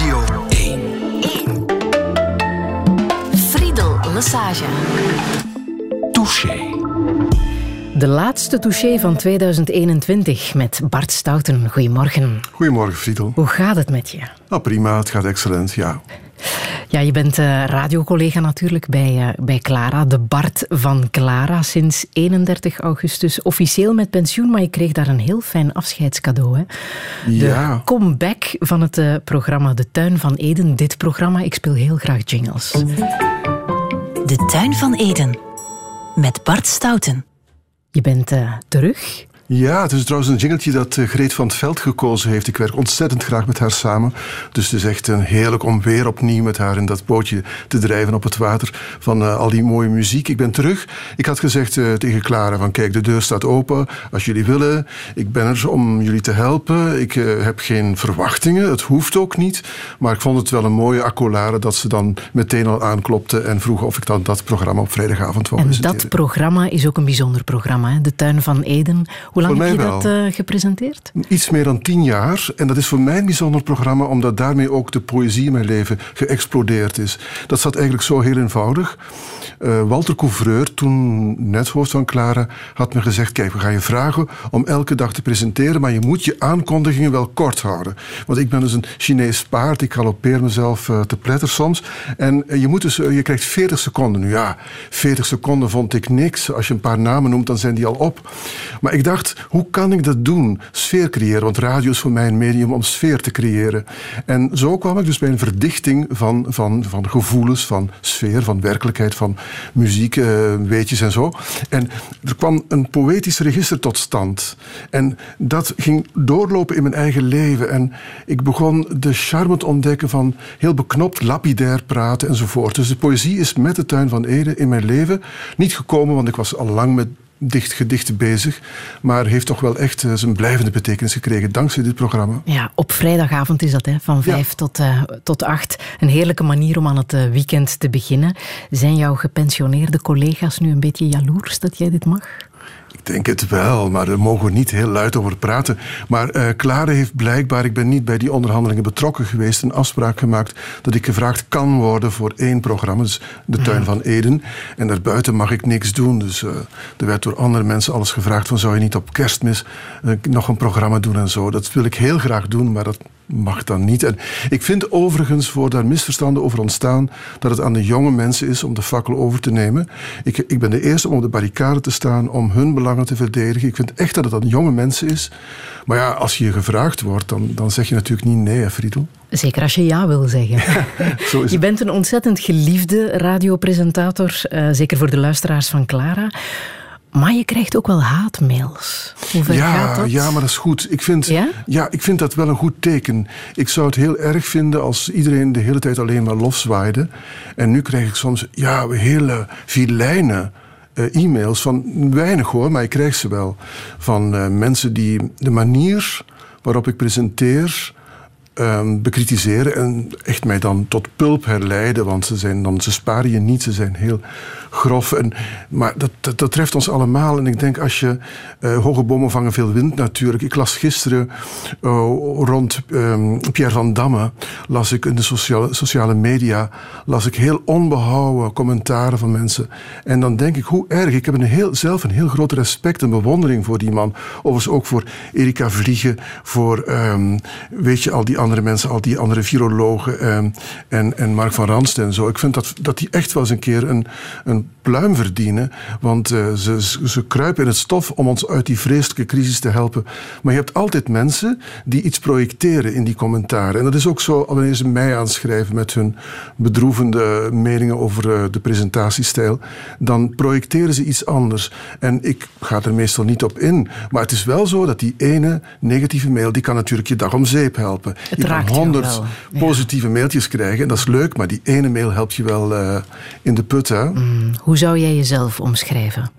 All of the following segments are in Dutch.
Radio 1. 1. Friedel Lesage. Touché. De laatste touché van 2021 met Bart Stouten. Goedemorgen. Goedemorgen, Friedel. Hoe gaat het met je? Nou, prima, het gaat excellent, ja. Ja, je bent uh, radiocollega natuurlijk bij, uh, bij Clara, de Bart van Clara, sinds 31 augustus officieel met pensioen, maar je kreeg daar een heel fijn afscheidscadeau. Hè? De ja. comeback van het uh, programma De Tuin van Eden. Dit programma, ik speel heel graag jingles. De Tuin van Eden, met Bart Stouten. Je bent terug. Ja, het is trouwens een jingeltje dat uh, Greet van het Veld gekozen heeft. Ik werk ontzettend graag met haar samen. Dus het is echt een heerlijk om weer opnieuw met haar in dat bootje te drijven op het water van uh, al die mooie muziek. Ik ben terug. Ik had gezegd uh, tegen Clara van kijk, de deur staat open als jullie willen. Ik ben er om jullie te helpen. Ik heb geen verwachtingen. Het hoeft ook niet. Maar ik vond het wel een mooie accolade dat ze dan meteen al aanklopte en vroeg of ik dan dat programma op vrijdagavond wou En dat programma is ook een bijzonder programma, hè? De Tuin van Eden. Hoe lang heb je dat uh, gepresenteerd? Iets meer dan tien jaar. En dat is voor mij een bijzonder programma, omdat daarmee ook de poëzie in mijn leven geëxplodeerd is. Dat zat eigenlijk zo heel eenvoudig. Uh, Walter Couvreur, toen net hoofd van Clara, had me gezegd: Kijk, we gaan je vragen om elke dag te presenteren, maar je moet je aankondigingen wel kort houden. Want ik ben dus een Chinees paard, ik galoppeer mezelf uh, te pletter soms. En je, moet dus, je krijgt 40 seconden. Nu ja, 40 seconden vond ik niks. Als je een paar namen noemt, dan zijn die al op. Maar ik dacht, hoe kan ik dat doen? Sfeer creëren, want radio is voor mij een medium om sfeer te creëren. En zo kwam ik dus bij een verdichting van, van, van gevoelens, van sfeer, van werkelijkheid, van muziek, uh, weetjes en zo. En er kwam een poëtisch register tot stand. En dat ging doorlopen in mijn eigen leven. En ik begon de charme te ontdekken van heel beknopt, lapidair praten enzovoort. Dus de poëzie is met de tuin van Ede in mijn leven niet gekomen, want ik was al lang met dicht gedichten bezig, maar heeft toch wel echt uh, zijn blijvende betekenis gekregen dankzij dit programma. Ja, op vrijdagavond is dat, hè, van vijf ja. tot, uh, tot acht. Een heerlijke manier om aan het uh, weekend te beginnen. Zijn jouw gepensioneerde collega's nu een beetje jaloers dat jij dit mag? Ik denk het wel, maar daar mogen we niet heel luid over praten. Maar uh, Klare heeft blijkbaar, ik ben niet bij die onderhandelingen betrokken geweest, een afspraak gemaakt dat ik gevraagd kan worden voor één programma, dus de Tuin van Eden. En daarbuiten mag ik niks doen. Dus uh, er werd door andere mensen alles gevraagd van zou je niet op kerstmis uh, nog een programma doen en zo. Dat wil ik heel graag doen, maar dat mag dan niet. En ik vind overigens, voor daar misverstanden over ontstaan, dat het aan de jonge mensen is om de fakkel over te nemen. Ik, ik ben de eerste om op de barricade te staan, om hun belangen te verdedigen. Ik vind echt dat het aan jonge mensen is. Maar ja, als je gevraagd wordt, dan, dan zeg je natuurlijk niet nee, hè, Friedel. Zeker als je ja wil zeggen. Je bent een ontzettend geliefde radiopresentator, uh, zeker voor de luisteraars van Clara. Maar je krijgt ook wel haatmails. Hoe ver ja, gaat dat? Ja, maar dat is goed. Ik vind, ja? ja? ik vind dat wel een goed teken. Ik zou het heel erg vinden als iedereen de hele tijd alleen maar lof zwaaide. En nu krijg ik soms ja, hele filijne uh, e-mails van weinig hoor, maar ik krijg ze wel. Van uh, mensen die de manier waarop ik presenteer um, bekritiseren en echt mij dan tot pulp herleiden, want ze, zijn dan, ze sparen je niet, ze zijn heel grof. En, maar dat, dat, treft ons allemaal. En ik denk als je uh, hoge bomen vangen veel wind natuurlijk. Ik las gisteren uh, rond um, Pierre van Damme, las ik in de sociale, sociale media, las ik heel onbehouden commentaren van mensen. En dan denk ik, hoe erg. Ik heb een heel, zelf een heel groot respect en bewondering voor die man. Overigens ook voor Erika Vliegen, voor, um, weet je, al die andere mensen, al die andere virologen en, en Mark van Ransten en zo. Ik vind dat, dat die echt wel eens een keer een, een pluim verdienen, want uh, ze, ze kruipen in het stof om ons uit die vreselijke crisis te helpen. Maar je hebt altijd mensen die iets projecteren in die commentaren. En dat is ook zo wanneer ze mij aanschrijven met hun bedroevende meningen over uh, de presentatiestijl, dan projecteren ze iets anders. En ik ga er meestal niet op in. Maar het is wel zo dat die ene negatieve mail, die kan natuurlijk je dag om zeep helpen. Het je kan honderd ja. positieve mailtjes krijgen en dat is leuk, maar die ene mail helpt je wel uh, in de put. Hè? Mm. Hoe zou jij jezelf omschrijven?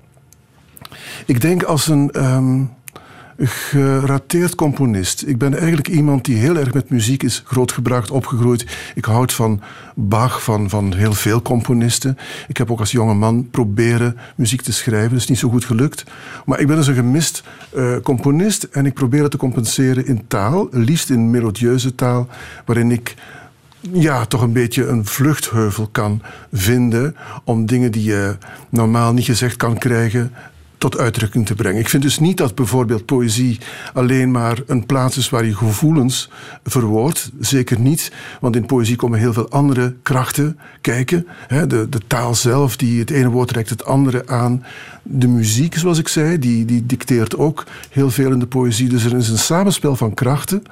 Ik denk als een um, gerateerd componist. Ik ben eigenlijk iemand die heel erg met muziek is grootgebracht, opgegroeid. Ik houd van Bach, van, van heel veel componisten. Ik heb ook als jonge man proberen muziek te schrijven. Dat is niet zo goed gelukt. Maar ik ben dus een gemist uh, componist en ik probeer het te compenseren in taal. Liefst in melodieuze taal, waarin ik ja, toch een beetje een vluchtheuvel kan vinden om dingen die je normaal niet gezegd kan krijgen tot uitdrukking te brengen. Ik vind dus niet dat bijvoorbeeld poëzie alleen maar een plaats is waar je gevoelens verwoordt. Zeker niet, want in poëzie komen heel veel andere krachten kijken. De, de taal zelf, die het ene woord reikt het andere aan. De muziek, zoals ik zei, die, die dicteert ook heel veel in de poëzie. Dus er is een samenspel van krachten.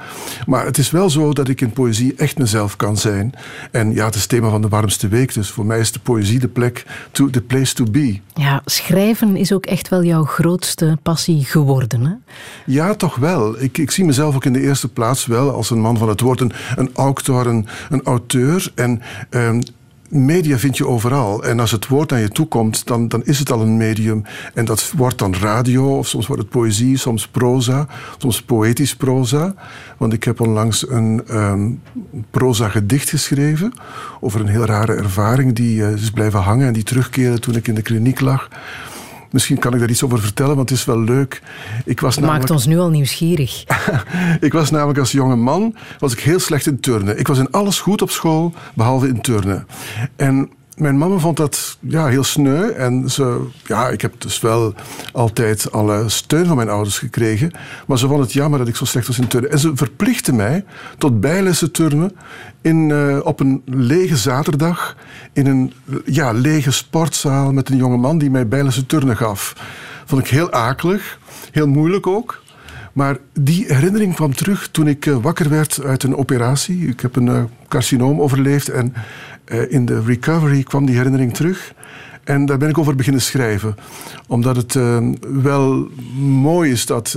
Maar het is wel zo dat ik in poëzie echt mezelf kan zijn. En ja, het is het thema van de warmste week. Dus voor mij is de poëzie de plek, to, the place to be. Ja, schrijven is ook echt wel jouw grootste passie geworden, hè? Ja, toch wel. Ik, ik zie mezelf ook in de eerste plaats wel als een man van het woord. Een, een auteur, een, een auteur. En ehm, media vind je overal. En als het woord naar je toe komt, dan, dan is het al een medium. En dat wordt dan radio, of soms wordt het poëzie, soms proza, soms poëtisch proza. Want ik heb onlangs een um, proza gedicht geschreven over een heel rare ervaring die uh, is blijven hangen en die terugkeerde toen ik in de kliniek lag. Misschien kan ik daar iets over vertellen, want het is wel leuk. Ik was namelijk... Maakt ons nu al nieuwsgierig. ik was namelijk als jonge man was ik heel slecht in turnen. Ik was in alles goed op school, behalve in turnen. En mijn mama vond dat ja, heel sneu. En ze, ja, ik heb dus wel altijd alle steun van mijn ouders gekregen. Maar ze vond het jammer dat ik zo slecht was in turnen. En ze verplichtte mij tot bijlessen turnen in, uh, op een lege zaterdag. In een ja, lege sportzaal met een jonge man die mij bijlessen turnen gaf. Vond ik heel akelig. Heel moeilijk ook. Maar die herinnering kwam terug toen ik uh, wakker werd uit een operatie. Ik heb een uh, carcinoom overleefd en in de recovery kwam die herinnering terug. En daar ben ik over beginnen schrijven. Omdat het wel mooi is dat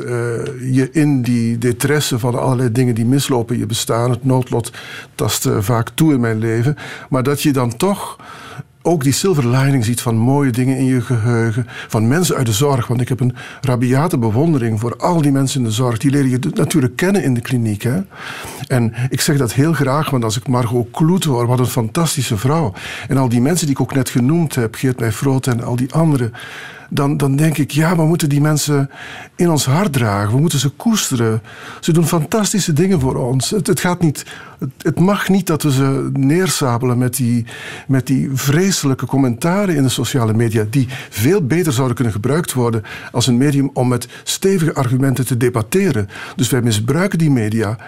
je in die detresse van allerlei dingen die mislopen, je bestaan, het noodlot, tast vaak toe in mijn leven. Maar dat je dan toch ook die silver lining ziet van mooie dingen in je geheugen, van mensen uit de zorg. Want ik heb een rabiate bewondering voor al die mensen in de zorg. Die leren je natuurlijk kennen in de kliniek. Hè? En ik zeg dat heel graag, want als ik Margot Kloet hoor, wat een fantastische vrouw. En al die mensen die ik ook net genoemd heb, Geert Meijfroot en al die anderen dan, dan denk ik, ja, we moeten die mensen in ons hart dragen. We moeten ze koesteren. Ze doen fantastische dingen voor ons. Het, gaat niet, het, het, mag niet dat we ze neersabelen met die, met die vreselijke commentaren in de sociale media, die veel beter zouden kunnen gebruikt worden als een medium om met stevige argumenten te debatteren. Dus wij misbruiken die media,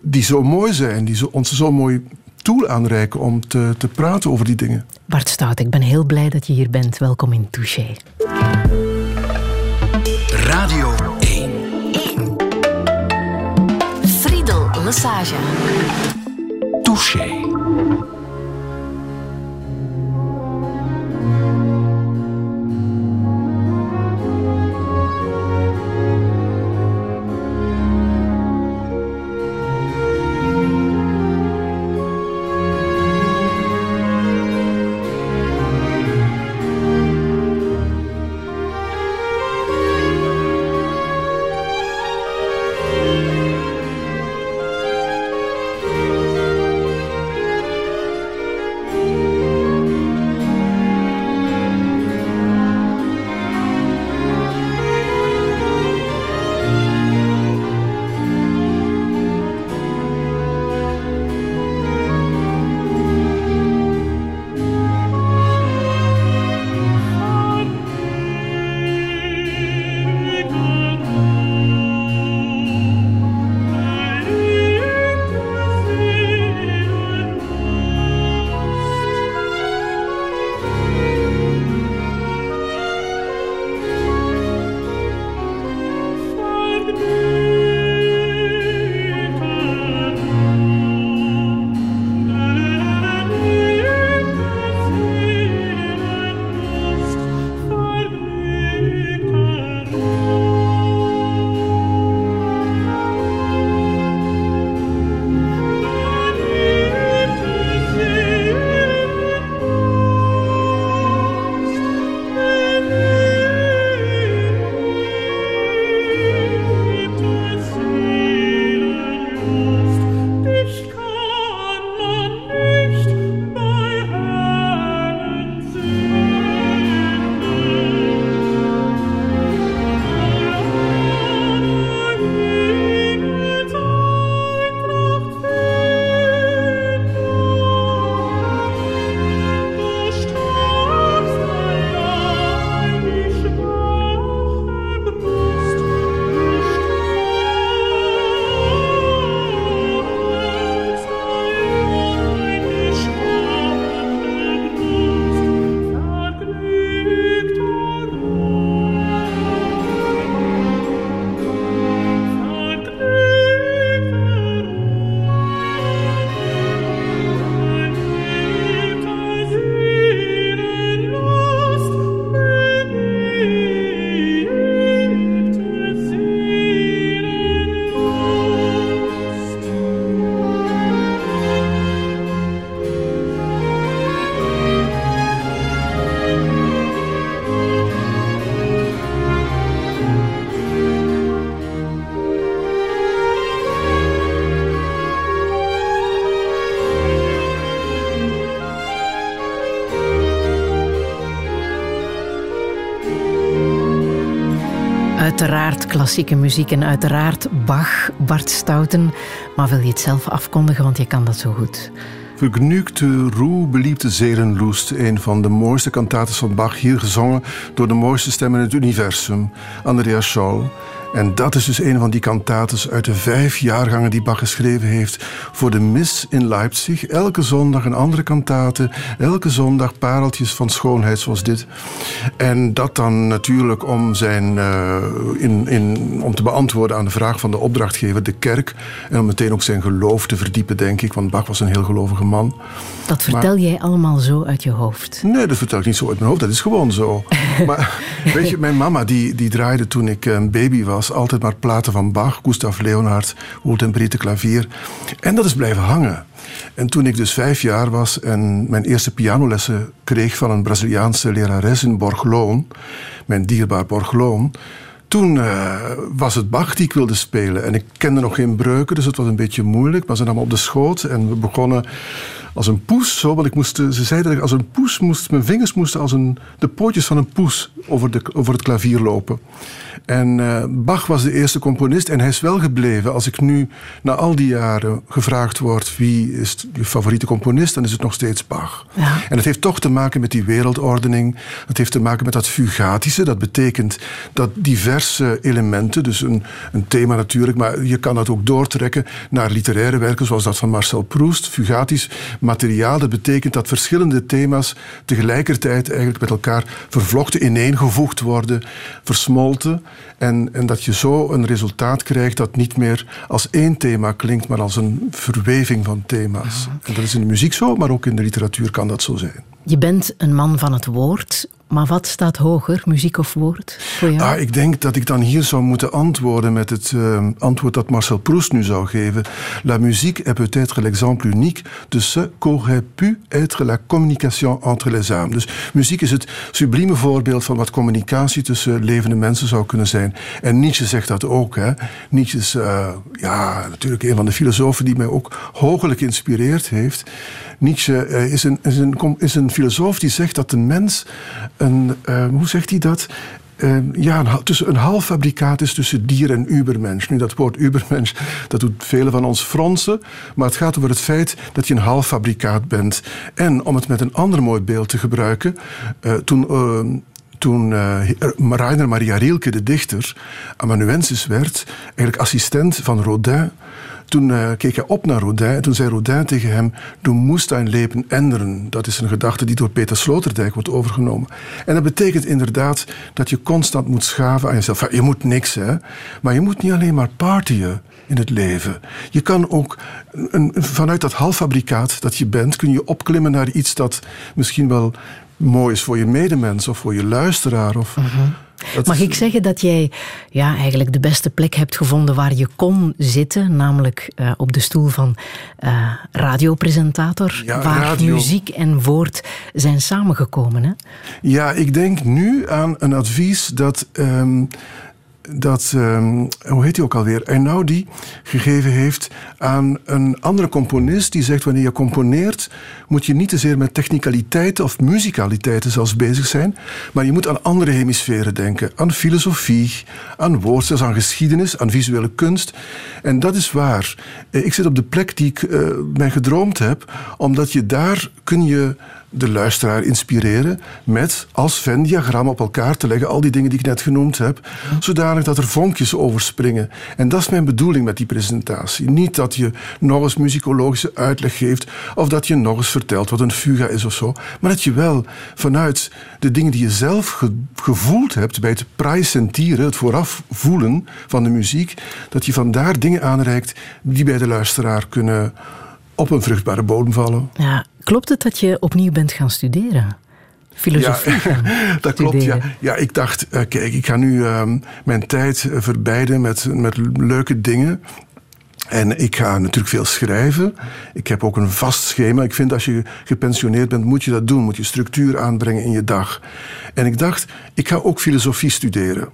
die zo mooi zijn, die zo, ons zo mooi tool aanreiken om te, te praten over die dingen. Bart Stout, ik ben heel blij dat je hier bent. Welkom in Touché. Radio 1. 1. Friedel Lassage. Touché. Klassieke muziek en uiteraard Bach, Bart Stouten. Maar wil je het zelf afkondigen, want je kan dat zo goed. Vergnügte Ruhe, beliebte Seelenlust, een van de mooiste kantaten van Bach, hier gezongen door de mooiste stem in het universum, Andrea Scholl. En dat is dus een van die kantates uit de vijf jaargangen die Bach geschreven heeft voor de mis in Leipzig. Elke zondag een andere kantate, elke zondag pareltjes van schoonheid zoals dit. En dat dan natuurlijk om, zijn, uh, in, in, om te beantwoorden aan de vraag van de opdrachtgever, de kerk. En om meteen ook zijn geloof te verdiepen, denk ik, want Bach was een heel gelovige man. Dat vertel jij allemaal zo uit je hoofd? Nee, dat vertel ik niet zo uit mijn hoofd, dat is gewoon zo. maar weet je, mijn mama die, die draaide toen ik een baby was altijd maar platen van Bach, Gustav Leonhard, Woeltemperite klavier. En dat is blijven hangen. En toen ik dus vijf jaar was en mijn eerste pianolessen kreeg van een Braziliaanse lerares in Borgloon, mijn dierbaar Borgloon, toen uh, was het Bach die ik wilde spelen. En ik kende nog geen breuken, dus het was een beetje moeilijk. Maar ze nam me op de schoot en we begonnen als een poes. Zo, want ik moest, ze zei dat ik als een poes moest, mijn vingers moesten als een, de pootjes van een poes over, de, over het klavier lopen. En uh, Bach was de eerste componist en hij is wel gebleven. Als ik nu na al die jaren gevraagd word wie is je favoriete componist, dan is het nog steeds Bach. Ja. En het heeft toch te maken met die wereldordening. Het heeft te maken met dat fugatische. Dat betekent dat diverse elementen, dus een, een thema natuurlijk, maar je kan dat ook doortrekken naar literaire werken zoals dat van Marcel Proust. Fugatisch materiaal, dat betekent dat verschillende thema's tegelijkertijd eigenlijk met elkaar vervlochten, ineengevoegd worden, versmolten. En, en dat je zo een resultaat krijgt dat niet meer als één thema klinkt, maar als een verweving van thema's. En dat is in de muziek zo, maar ook in de literatuur kan dat zo zijn. Je bent een man van het woord. Maar wat staat hoger, muziek of woord? Ah, ik denk dat ik dan hier zou moeten antwoorden met het uh, antwoord dat Marcel Proust nu zou geven. La musique est peut-être l'exemple unique de ce qu'aurait pu être la communication entre les âmes. Dus muziek is het sublieme voorbeeld van wat communicatie tussen levende mensen zou kunnen zijn. En Nietzsche zegt dat ook. Hè. Nietzsche is uh, ja, natuurlijk een van de filosofen die mij ook hoogelijk geïnspireerd heeft. Nietzsche uh, is, een, is, een, is een filosoof die zegt dat de mens een, uh, hoe zegt hij dat? Uh, ja, een, tussen een half is tussen dier en ubermensch. Nu, dat woord ubermensch, dat doet velen van ons fronsen. Maar het gaat over het feit dat je een half fabrikaat bent. En om het met een ander mooi beeld te gebruiken. Uh, toen toen uh, Rainer Maria Rilke, de dichter, amanuensis werd, eigenlijk assistent van Rodin, toen uh, keek hij op naar Rodin en toen zei Rodin tegen hem: Du moest dein leven ändern. Dat is een gedachte die door Peter Sloterdijk wordt overgenomen. En dat betekent inderdaad dat je constant moet schaven aan jezelf. Je moet niks, hè? Maar je moet niet alleen maar partyen in het leven. Je kan ook een, vanuit dat halffabrikaat dat je bent, kun je opklimmen naar iets dat misschien wel mooi is voor je medemens of voor je luisteraar. Of, uh Mag ik zeggen dat jij ja, eigenlijk de beste plek hebt gevonden waar je kon zitten, namelijk uh, op de stoel van uh, radiopresentator, ja, waar radio. muziek en woord zijn samengekomen? Hè? Ja, ik denk nu aan een advies dat. Um, dat, um, hoe heet hij ook alweer, Einaudi gegeven heeft aan een andere componist die zegt wanneer je componeert moet je niet te zeer met technicaliteiten of muzicaliteiten zelfs bezig zijn, maar je moet aan andere hemisferen denken, aan filosofie, aan woord, aan geschiedenis, aan visuele kunst. En dat is waar. Eh, ik zit op de plek die ik uh, mij gedroomd heb, omdat je daar kun je de luisteraar inspireren met als Venn-diagram op elkaar te leggen al die dingen die ik net genoemd heb, zodanig dat er vonkjes overspringen. En dat is mijn bedoeling met die presentatie. Niet dat je nog eens muzikologische uitleg geeft of dat je nog eens vertelt wat een fuga is of zo, maar dat je wel vanuit de dingen die je zelf ge gevoeld hebt bij het praesentieren, het vooraf voelen van de muziek, dat je vandaar dingen aanreikt die bij de luisteraar kunnen op een vruchtbare bodem vallen. Ja, klopt het dat je opnieuw bent gaan studeren? Filosofie. Ja, dat klopt. Ja. ja, ik dacht, uh, kijk, ik ga nu uh, mijn tijd verbijden met, met leuke dingen. En ik ga natuurlijk veel schrijven. Ik heb ook een vast schema. Ik vind als je gepensioneerd bent, moet je dat doen. Moet je structuur aanbrengen in je dag. En ik dacht, ik ga ook filosofie studeren.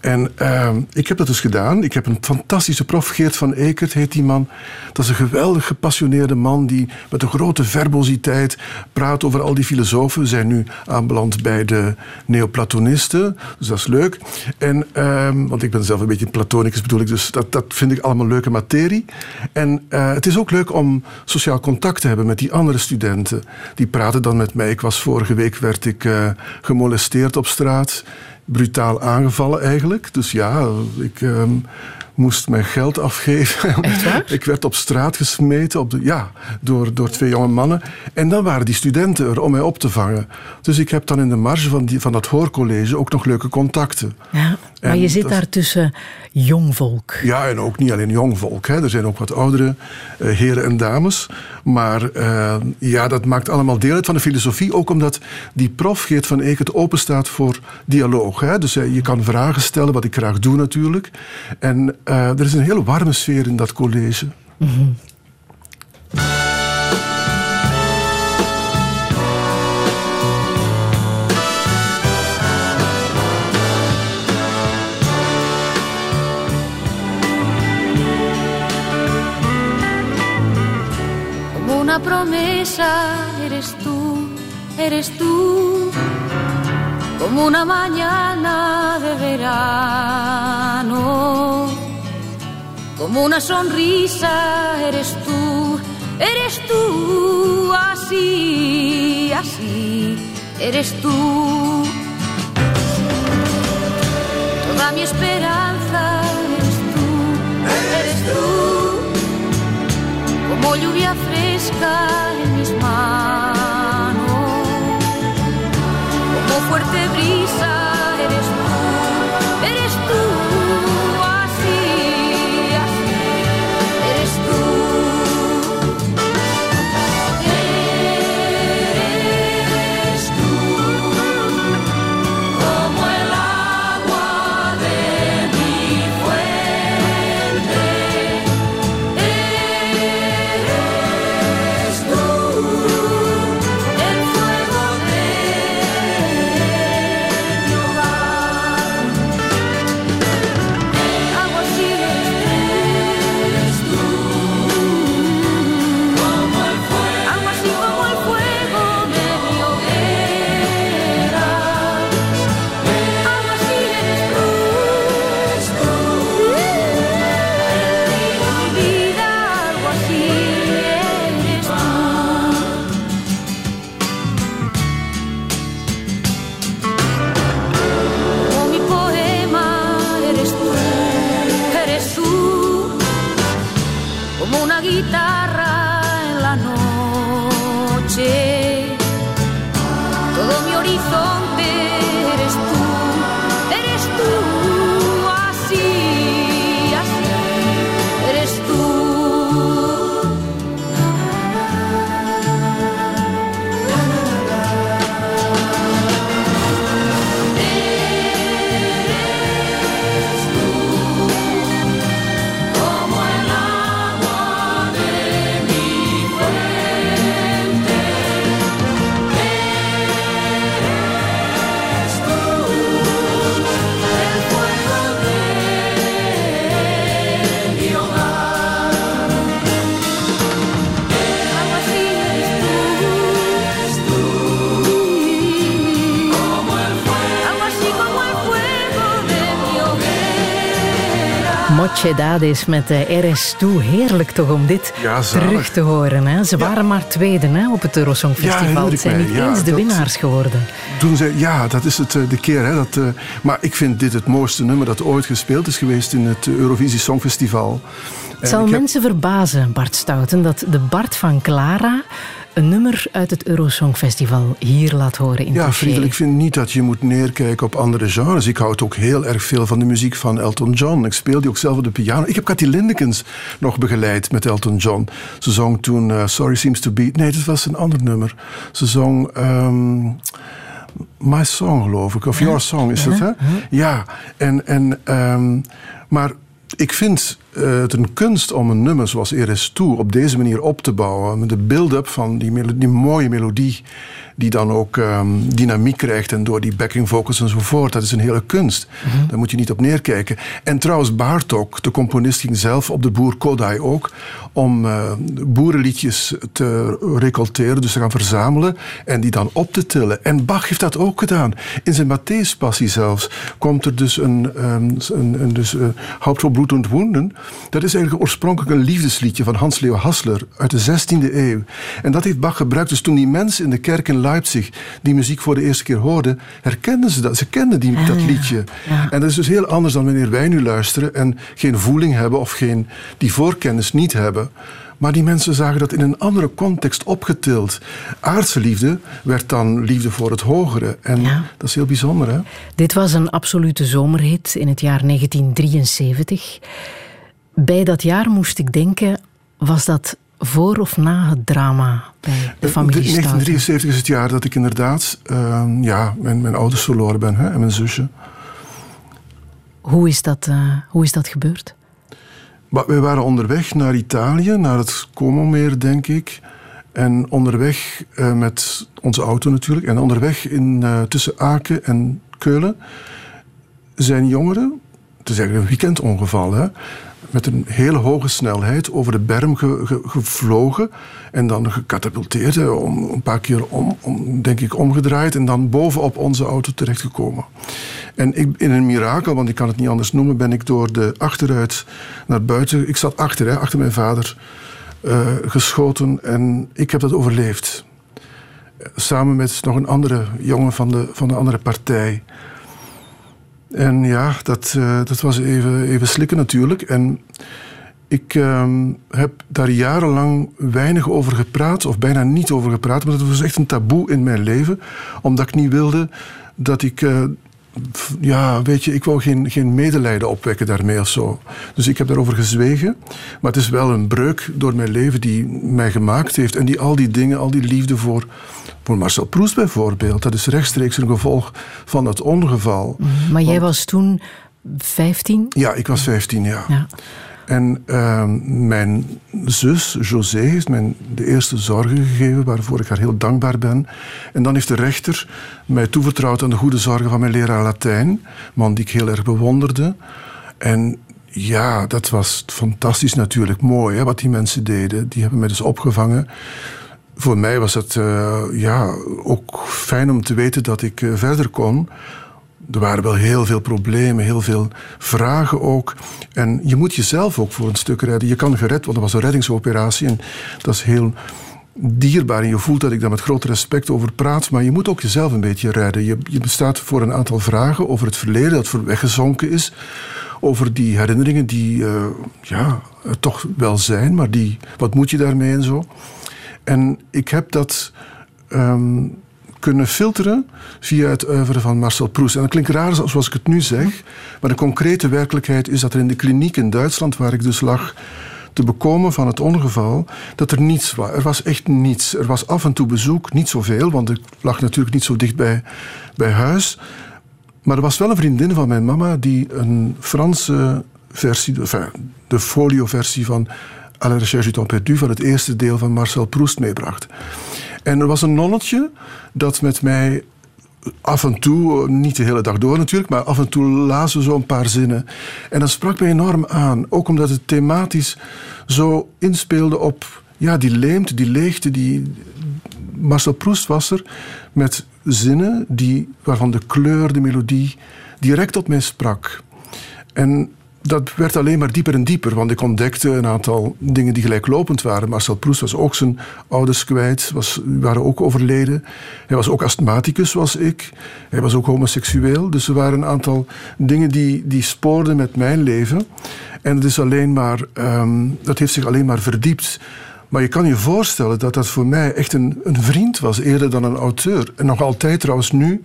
En ehm, ik heb dat dus gedaan. Ik heb een fantastische prof, Geert van Ekert heet die man. Dat is een geweldig gepassioneerde man die met een grote verbositeit praat over al die filosofen. We zijn nu aanbeland bij de Neoplatonisten, dus dat is leuk. En, ehm, want ik ben zelf een beetje platonicus bedoel ik, dus dat, dat vind ik allemaal leuke materie. En uh, het is ook leuk om sociaal contact te hebben met die andere studenten. Die praten dan met mij. Ik was vorige week werd ik uh, gemolesteerd op straat brutaal aangevallen eigenlijk. Dus ja, ik um, moest mijn geld afgeven. ik werd op straat gesmeten op de, ja, door, door twee jonge mannen. En dan waren die studenten er om mij op te vangen. Dus ik heb dan in de marge van, die, van dat hoorcollege ook nog leuke contacten. Ja, maar en je zit daar tussen jong volk. Ja, en ook niet alleen jong volk. Hè. Er zijn ook wat oudere uh, heren en dames. Maar uh, ja, dat maakt allemaal deel uit van de filosofie. Ook omdat die prof Geert van Eekert open staat voor dialoog. Hè. Dus uh, je kan vragen stellen, wat ik graag doe natuurlijk. En er is een hele warme sfeer in dat college. Mm -hmm. promesa, eres tú, eres tú, como una mañana de verano, como una sonrisa, eres tú, eres tú, así, así, eres tú. Toda mi esperanza eres tú, eres tú como lluvia fresca en mis manos, como fuerte brisa Mochedades met de RS2. Heerlijk toch om dit Ja, terug te horen. Hè? Ze waren maar tweede hè, op het Eurosong Ja, Festival. Het zijn niet Ja, eens de winnaars geworden. Toen zei, ja, dat is het, eh, de keer. Hè, dat, eh, maar ik vind dit het mooiste nummer dat ooit gespeeld is geweest in het Eurovisie Songfestival. Het zal heb- mensen verbazen, Bart Stouten, dat de Bart van Clara een nummer uit het Eurosong Festival hier laat horen in Ja. Friedel, ik vind niet dat je moet neerkijken op andere genres. Ik houd ook heel erg veel van de muziek van Elton John. Ik speel die ook zelf op de piano. Ik heb Cathy Lindekens nog begeleid met Elton John. Ze zong toen eh, Sorry Seems to Be... Nee, dat was een ander nummer. Ze zong... ehm, My Song, geloof ik. Of Your Song is het, hè? Ja, en... en ehm, maar ik vind eh, het een kunst om een nummer zoals Eres Toe op deze manier op te bouwen. Met de build-up van die, die mooie melodie, die dan ook ehm, dynamiek krijgt en door die backing vocals enzovoort. Dat is een hele kunst. Daar moet je niet op neerkijken. En trouwens, Bartok, de componist, ging zelf op de boer Kodai ook om eh, boerenliedjes te recolteren, dus te gaan verzamelen en die dan op te tillen. En Bach heeft dat ook gedaan. In zijn Matthäus-passie zelfs komt er dus een, ehm, een, een dus, uh, Haupt voor bloed wonden. Dat is eigenlijk oorspronkelijk een liefdesliedje van Hans Leo Hassler uit de 16e eeuw. En dat heeft Bach gebruikt. Dus toen die mensen in de kerk in Leipzig die muziek voor de eerste keer hoorden, herkenden ze dat. Ze kenden die, dat liedje. En dat is dus heel anders dan wanneer wij nu luisteren en geen voeling hebben of geen, die voorkennis niet hebben. Maar die mensen zagen dat in een andere context opgetild. Aardse liefde werd dan liefde voor het hogere. En Ja. dat is heel bijzonder, hè? Dit was een absolute zomerhit in het jaar 1973. Bij dat jaar moest ik denken, was dat voor of na het drama bij de familie De- Stouten? 1973 is het jaar dat ik inderdaad ehm, ja, mijn, mijn ouders verloren ben hè, en mijn zusje. Hoe is dat, eh, hoe is dat gebeurd? Maar we waren onderweg naar Italië, naar het Como-meer, denk ik. En onderweg eh, met onze auto natuurlijk. En onderweg in, eh, tussen Aken en Keulen zijn jongeren, het is eigenlijk een weekendongeval, hè, met een hele hoge snelheid over de berm ge- ge- gevlogen en dan gecatapulteerd, om, een paar keer om, om, denk ik omgedraaid en dan bovenop onze auto terechtgekomen. En ik, in een mirakel, want ik kan het niet anders noemen, ben ik door de achteruit naar buiten. Ik zat achter, hè, achter mijn vader, eh, geschoten en ik heb dat overleefd. Samen met nog een andere jongen van de, van de andere partij. En ja, dat, eh, dat was even, even slikken natuurlijk. En ik ehm, heb daar jarenlang weinig over gepraat, of bijna niet over gepraat. Maar dat was echt een taboe in mijn leven, omdat ik niet wilde dat ik. eh, ja, weet je, ik wou geen, geen medelijden opwekken daarmee of zo. Dus ik heb daarover gezwegen. Maar het is wel een breuk door mijn leven die mij gemaakt heeft. En die al die dingen, al die liefde voor, voor Marcel Proust bijvoorbeeld, dat is rechtstreeks een gevolg van het ongeval. Maar jij was toen 15? Ja, ik was 15 jaar. Ja. En ehm, mijn zus, José, heeft mij de eerste zorgen gegeven, waarvoor ik haar heel dankbaar ben. En dan heeft de rechter mij toevertrouwd aan de goede zorgen van mijn leraar Latijn, man die ik heel erg bewonderde. En ja, dat was fantastisch natuurlijk, mooi hè, wat die mensen deden. Die hebben mij dus opgevangen. Voor mij was het eh, ja, ook fijn om te weten dat ik eh, verder kon. Er waren wel heel veel problemen, heel veel vragen ook. En je moet jezelf ook voor een stuk redden. Je kan gered, want dat was een reddingsoperatie. En dat is heel dierbaar. En je voelt dat ik daar met groot respect over praat. Maar je moet ook jezelf een beetje redden. Je, bestaat voor een aantal vragen over het verleden dat voor weggezonken is. Over die herinneringen die eh, ja, toch wel zijn. Maar die, wat moet je daarmee en zo? En ik heb dat ehm, kunnen filteren via het oeuvre van Marcel Proust. En dat klinkt raar zoals ik het nu zeg, maar de concrete werkelijkheid is dat er in de kliniek in Duitsland, waar ik dus lag, te bekomen van het ongeval, dat er niets was. Er was echt niets. Er was af en toe bezoek, niet zoveel, want ik lag natuurlijk niet zo dicht bij, huis. Maar er was wel een vriendin van mijn mama die een Franse versie, de folio-versie van À la recherche du temps perdu, van het eerste deel van Marcel Proust meebracht. En er was een nonnetje dat met mij af en toe, niet de hele dag door natuurlijk, maar af en toe lazen we zo een paar zinnen. En dat sprak mij enorm aan, ook omdat het thematisch zo inspeelde op ja, die leemte, die leegte, die, Marcel Proust was er met zinnen die, waarvan de kleur, de melodie direct tot mij sprak. En dat werd alleen maar dieper en dieper, want ik ontdekte een aantal dingen die gelijklopend waren. Marcel Proust was ook zijn ouders kwijt, was, waren ook overleden. Hij was ook astmaticus, zoals ik. Hij was ook homoseksueel. Dus er waren een aantal dingen die, die spoorden met mijn leven. En het is alleen maar, ehm, dat heeft zich alleen maar verdiept. Maar je kan je voorstellen dat dat voor mij echt een, een vriend was, eerder dan een auteur. En nog altijd trouwens nu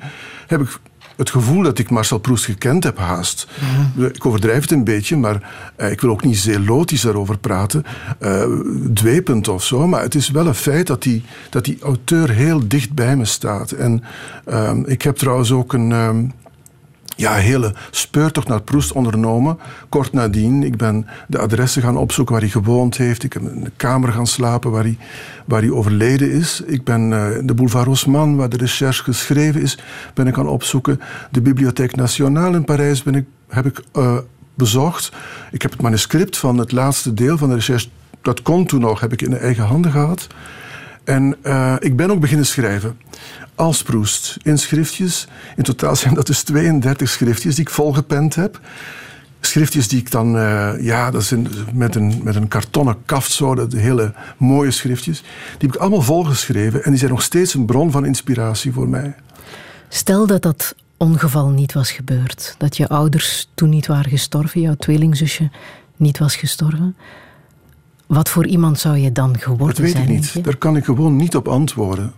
heb ik het gevoel dat ik Marcel Proust gekend heb haast. Ik overdrijf het een beetje, maar eh, ik wil ook niet zeelotisch daarover praten, eh, dwepend of zo. Maar het is wel een feit dat die, dat die auteur heel dicht bij me staat. En ehm, ik heb trouwens ook een... ehm, ja, hele speurtocht naar Proest ondernomen. Kort nadien, ik ben de adressen gaan opzoeken waar hij gewoond heeft. Ik heb in de kamer gaan slapen waar hij, waar hij overleden is. Ik ben eh, de boulevard Haussmann, waar de recherche geschreven is, ben ik gaan opzoeken. De Bibliothèque Nationale in Parijs ben ik, heb ik eh, bezocht. Ik heb het manuscript van het laatste deel van de recherche, dat kon toen nog, heb ik in de eigen handen gehad. En eh, ik ben ook beginnen schrijven. Als Proest, in schriftjes. In totaal zijn dat dus 32 schriftjes die ik volgepend heb. Schriftjes die ik dan, eh, ja, dat zijn met een, met een kartonnen kaft zo, dat hele mooie schriftjes. Die heb ik allemaal volgeschreven en die zijn nog steeds een bron van inspiratie voor mij. Stel dat dat ongeval niet was gebeurd. Dat je ouders toen niet waren gestorven, jouw tweelingzusje niet was gestorven. Wat voor iemand zou je dan geworden Dat weet zijn? ik niet. Daar kan ik gewoon niet op antwoorden.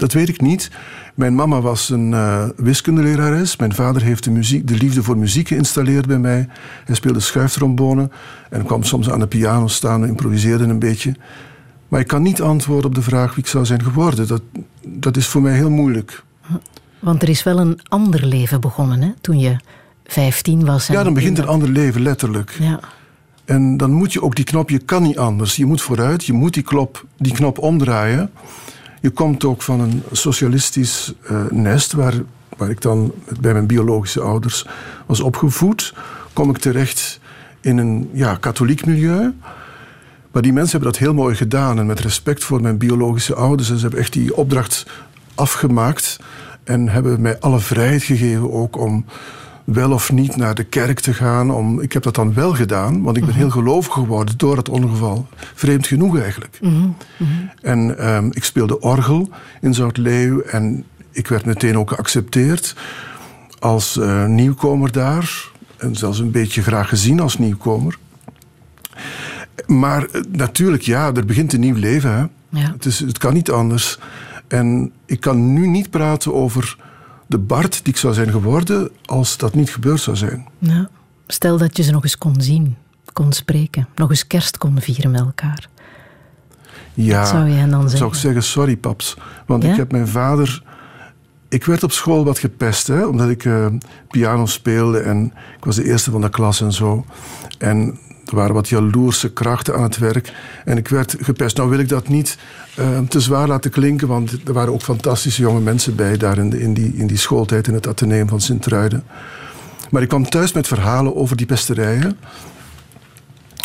Dat weet ik niet. Mijn mama was een eh, wiskundelerares. Mijn vader heeft de, muziek, de liefde voor muziek geïnstalleerd bij mij. Hij speelde schuiftrombone en kwam soms aan de piano staan en improviseerde een beetje. Maar ik kan niet antwoorden op de vraag wie ik zou zijn geworden. Dat, dat is voor mij heel moeilijk. Want er is wel een ander leven begonnen, hè? Toen je 15 was. en Ja, dan begint in een ander leven, letterlijk. Ja. En dan moet je ook die knop, je kan niet anders. Je moet vooruit, je moet die, die knop omdraaien. Je komt ook van een socialistisch eh, nest, waar, waar ik dan bij mijn biologische ouders was opgevoed. Kom ik terecht in een ja, katholiek milieu. Maar die mensen hebben dat heel mooi gedaan. En met respect voor mijn biologische ouders. En ze hebben echt die opdracht afgemaakt. En hebben mij alle vrijheid gegeven ook om wel of niet naar de kerk te gaan. Om, ik heb dat dan wel gedaan, want ik ben heel gelovig geworden door het ongeval. Vreemd genoeg eigenlijk. En ehm, ik speelde orgel in Zoutleeuw en ik werd meteen ook geaccepteerd als eh, nieuwkomer daar. En zelfs een beetje graag gezien als nieuwkomer. Maar eh, natuurlijk, ja, er begint een nieuw leven. Hè? Ja. Het, is, het kan niet anders. En ik kan nu niet praten over de Bart die ik zou zijn geworden als dat niet gebeurd zou zijn. Ja. Stel dat je ze nog eens kon zien, kon spreken, nog eens kerst kon vieren met elkaar. Ja, Wat zou je hen dan zou ik zeggen? zeggen, sorry paps. Want Ja? ik heb mijn vader... Ik werd op school wat gepest, hè, omdat ik eh, piano speelde en ik was de eerste van de klas en zo. En er waren wat jaloerse krachten aan het werk en ik werd gepest. Nou wil ik dat niet eh, te zwaar laten klinken, want er waren ook fantastische jonge mensen bij daar in, in, die, in die schooltijd in het ateneum van Sint-Truiden. Maar ik kwam thuis met verhalen over die pesterijen.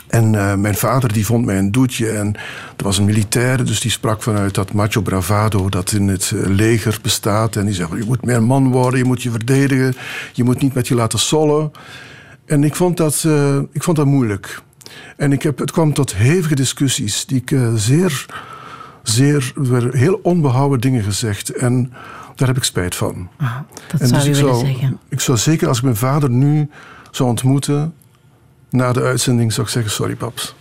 En eh, mijn vader die vond mij een doetje. En er was een militair, dus die sprak vanuit dat macho bravado dat in het eh, leger bestaat. En die zei: Je moet meer man worden, je moet je verdedigen, je moet niet met je laten sollen. En ik vond dat, eh, ik vond dat moeilijk. En ik heb, het kwam tot hevige discussies die ik eh, zeer, zeer, er heel onbehouden dingen gezegd. En daar heb ik spijt van. Ah, dat En zou dus je ik willen zou, zeggen. Ik zou zeker als ik mijn vader nu zou ontmoeten, na de uitzending zou ik zeggen: Sorry, paps.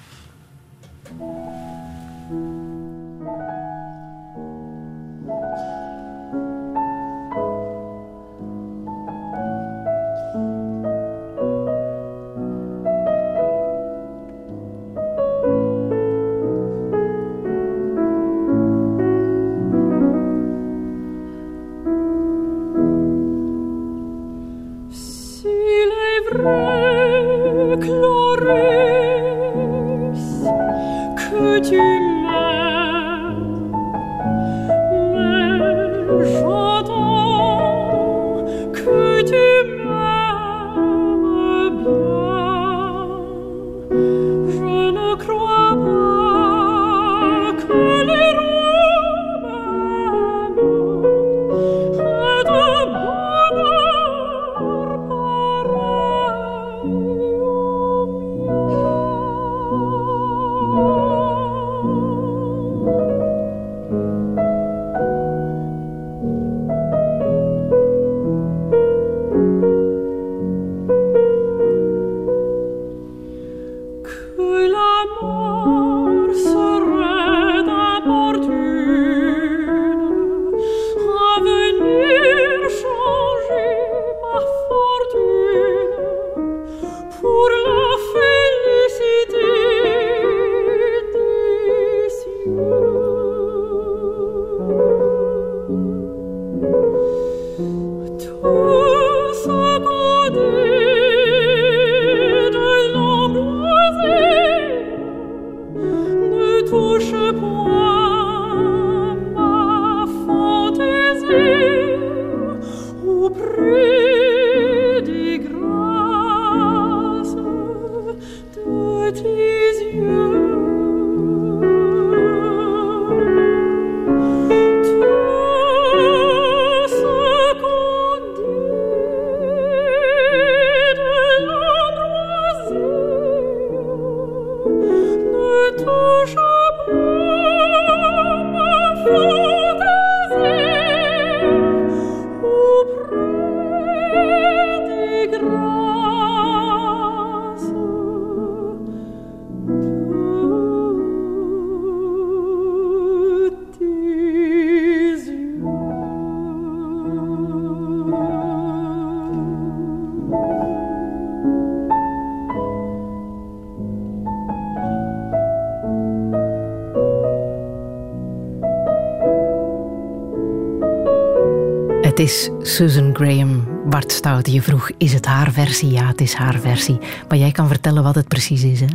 Is Susan Graham, Bart Stout. Je vroeg, is het haar versie? Ja, het is haar versie. Maar jij kan vertellen wat het precies is, hè?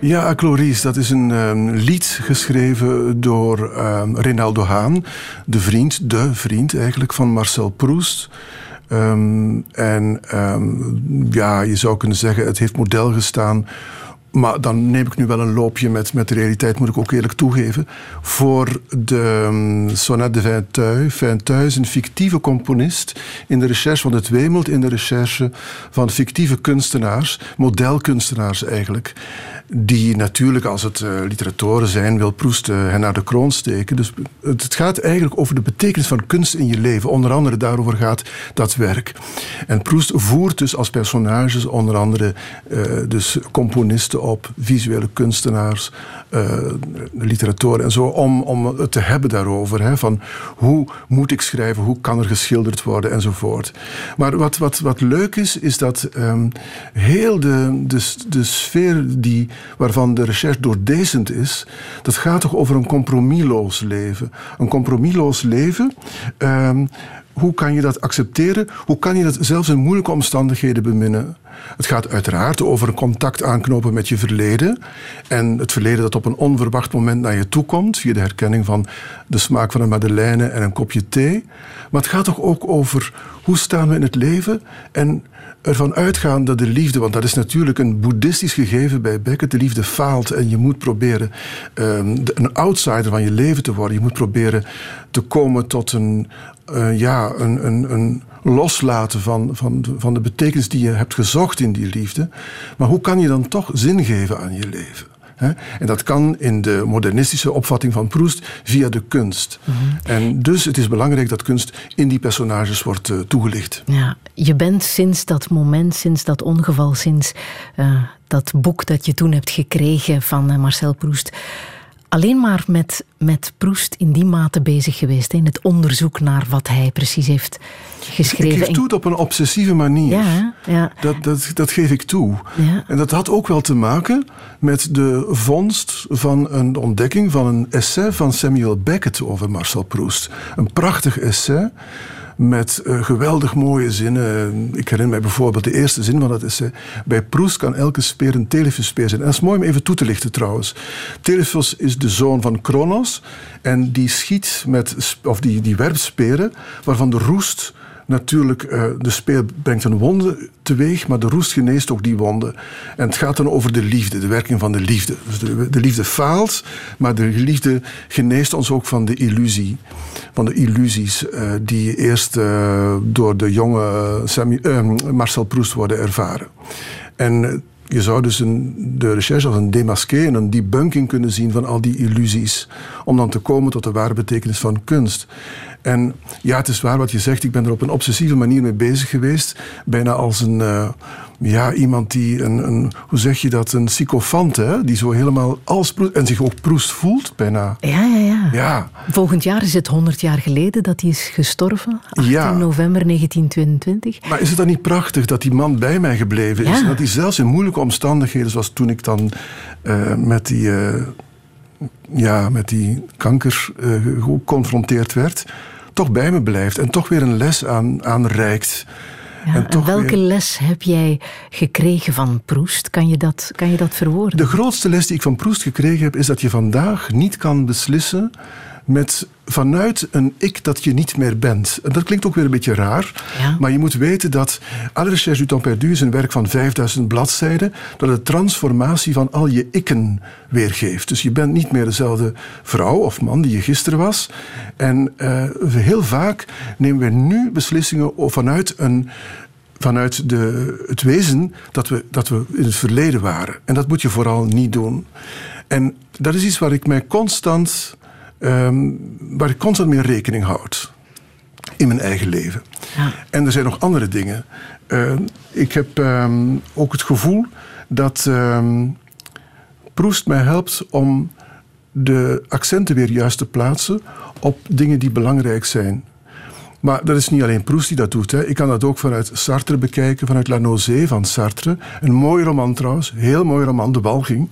Ja, Cloris, dat is een ehm, lied geschreven door ehm Reynaldo Haan, de vriend, de vriend eigenlijk van Marcel Proust. Ehm, en ja, je zou kunnen zeggen, het heeft model gestaan. Maar dan neem ik nu wel een loopje met, met de realiteit, moet ik ook eerlijk toegeven. Voor de um, Sonate de Vinteuil. Vinteuil is een fictieve componist in de recherche, want het wemelt in de recherche van fictieve kunstenaars, modelkunstenaars eigenlijk. Die natuurlijk, als het eh, literatoren zijn, wil Proest eh, hen naar de kroon steken. Dus het, het gaat eigenlijk over de betekenis van kunst in je leven. Onder andere daarover gaat dat werk. En Proest voert dus als personages onder andere eh, dus componisten op, visuele kunstenaars, literatoren en zo, om, om het te hebben daarover. Hè, van hoe moet ik schrijven, hoe kan er geschilderd worden enzovoort. Maar wat, wat, wat leuk is, is dat ehm, heel de, de, de sfeer die, waarvan de recherche doordezend is, dat gaat toch over een compromisloos leven. Een compromisloos leven. ehm, hoe kan je dat accepteren? Hoe kan je dat zelfs in moeilijke omstandigheden beminnen? Het gaat uiteraard over een contact aanknopen met je verleden. En het verleden dat op een onverwacht moment naar je toe komt, via de herkenning van de smaak van een madeleine en een kopje thee. Maar het gaat toch ook over hoe staan we in het leven en ervan uitgaan dat de liefde, want dat is natuurlijk een boeddhistisch gegeven bij Beckett, de liefde faalt en je moet proberen ehm, de- een outsider van je leven te worden. Je moet proberen te komen tot een, eh, ja, een, een, een loslaten van, van, van de betekenis die je hebt gezocht in die liefde. Maar hoe kan je dan toch zin geven aan je leven? En dat kan in de modernistische opvatting van Proust via de kunst. En dus het is belangrijk dat kunst in die personages wordt eh, toegelicht. Ja, je bent sinds dat moment, sinds dat ongeval, sinds eh, dat boek dat je toen hebt gekregen van eh, Marcel Proust, alleen maar met, met Proust in die mate bezig geweest, in het onderzoek naar wat hij precies heeft Ik geschreven. geef En- toe op een obsessieve manier. Ja, ja. Dat, dat, dat geef ik toe. Ja. En dat had ook wel te maken met de vondst van een ontdekking van een essay van Samuel Beckett over Marcel Proust. Een prachtig essay met eh, geweldig mooie zinnen. Ik herinner mij bijvoorbeeld de eerste zin van dat essay. Bij Proust kan elke speer een Telephus-speer zijn. En dat is mooi om even toe te lichten trouwens. Telephus is de zoon van Kronos en die schiet met, of die, die werpt speren waarvan de roest Natuurlijk, eh, de speer brengt een wonde teweeg, maar de roest geneest ook die wonde. En het gaat dan over de liefde, de werking van de liefde. Dus de, de liefde faalt, maar de liefde geneest ons ook van de illusie. Van de illusies eh, die eerst eh, door de jonge Marcel Proust worden ervaren. En je zou dus een, de recherche als een demasqué en een debunking kunnen zien van al die illusies. Om dan te komen tot de ware betekenis van kunst. En ja, het is waar wat je zegt. Ik ben er op een obsessieve manier mee bezig geweest. Bijna als een, eh, ja, iemand die een, een, hoe zeg je dat, een sycophant, hè? Die zo helemaal als Proest, en zich ook Proest voelt, bijna. Ja, ja, ja. Ja, Volgend jaar is het 100 jaar geleden dat hij is gestorven. 18 Ja. november 1922. Maar is het dan niet prachtig dat die man bij mij gebleven is? Ja. En dat hij zelfs in moeilijke omstandigheden, zoals toen ik dan eh, met, die, eh, ja, met die kanker eh, geconfronteerd werd, toch bij me blijft en toch weer een les aan, aanreikt. Ja, en, toch welke weer- les heb jij gekregen van Proest? Kan je dat, kan je dat verwoorden? De grootste les die ik van Proest gekregen heb, is dat je vandaag niet kan beslissen met vanuit een ik dat je niet meer bent. En dat klinkt ook weer een beetje raar, Ja. maar je moet weten dat À la recherche du temps perdu is een werk van 5000 bladzijden dat de transformatie van al je ikken weergeeft. Dus je bent niet meer dezelfde vrouw of man die je gisteren was. En eh, heel vaak nemen we nu beslissingen vanuit een vanuit de, het wezen dat we, dat we in het verleden waren. En dat moet je vooral niet doen. En dat is iets waar ik mij constant, ehm, waar ik constant mee rekening houd. In mijn eigen leven. Ja. En er zijn nog andere dingen. Ehm, ik heb ehm, ook het gevoel dat ehm, Proest mij helpt om de accenten weer juist te plaatsen op dingen die belangrijk zijn. Maar dat is niet alleen Proust die dat doet. Hè. Ik kan dat ook vanuit Sartre bekijken, vanuit La Nausée van Sartre. Een mooi roman trouwens, heel mooi roman, De Walging.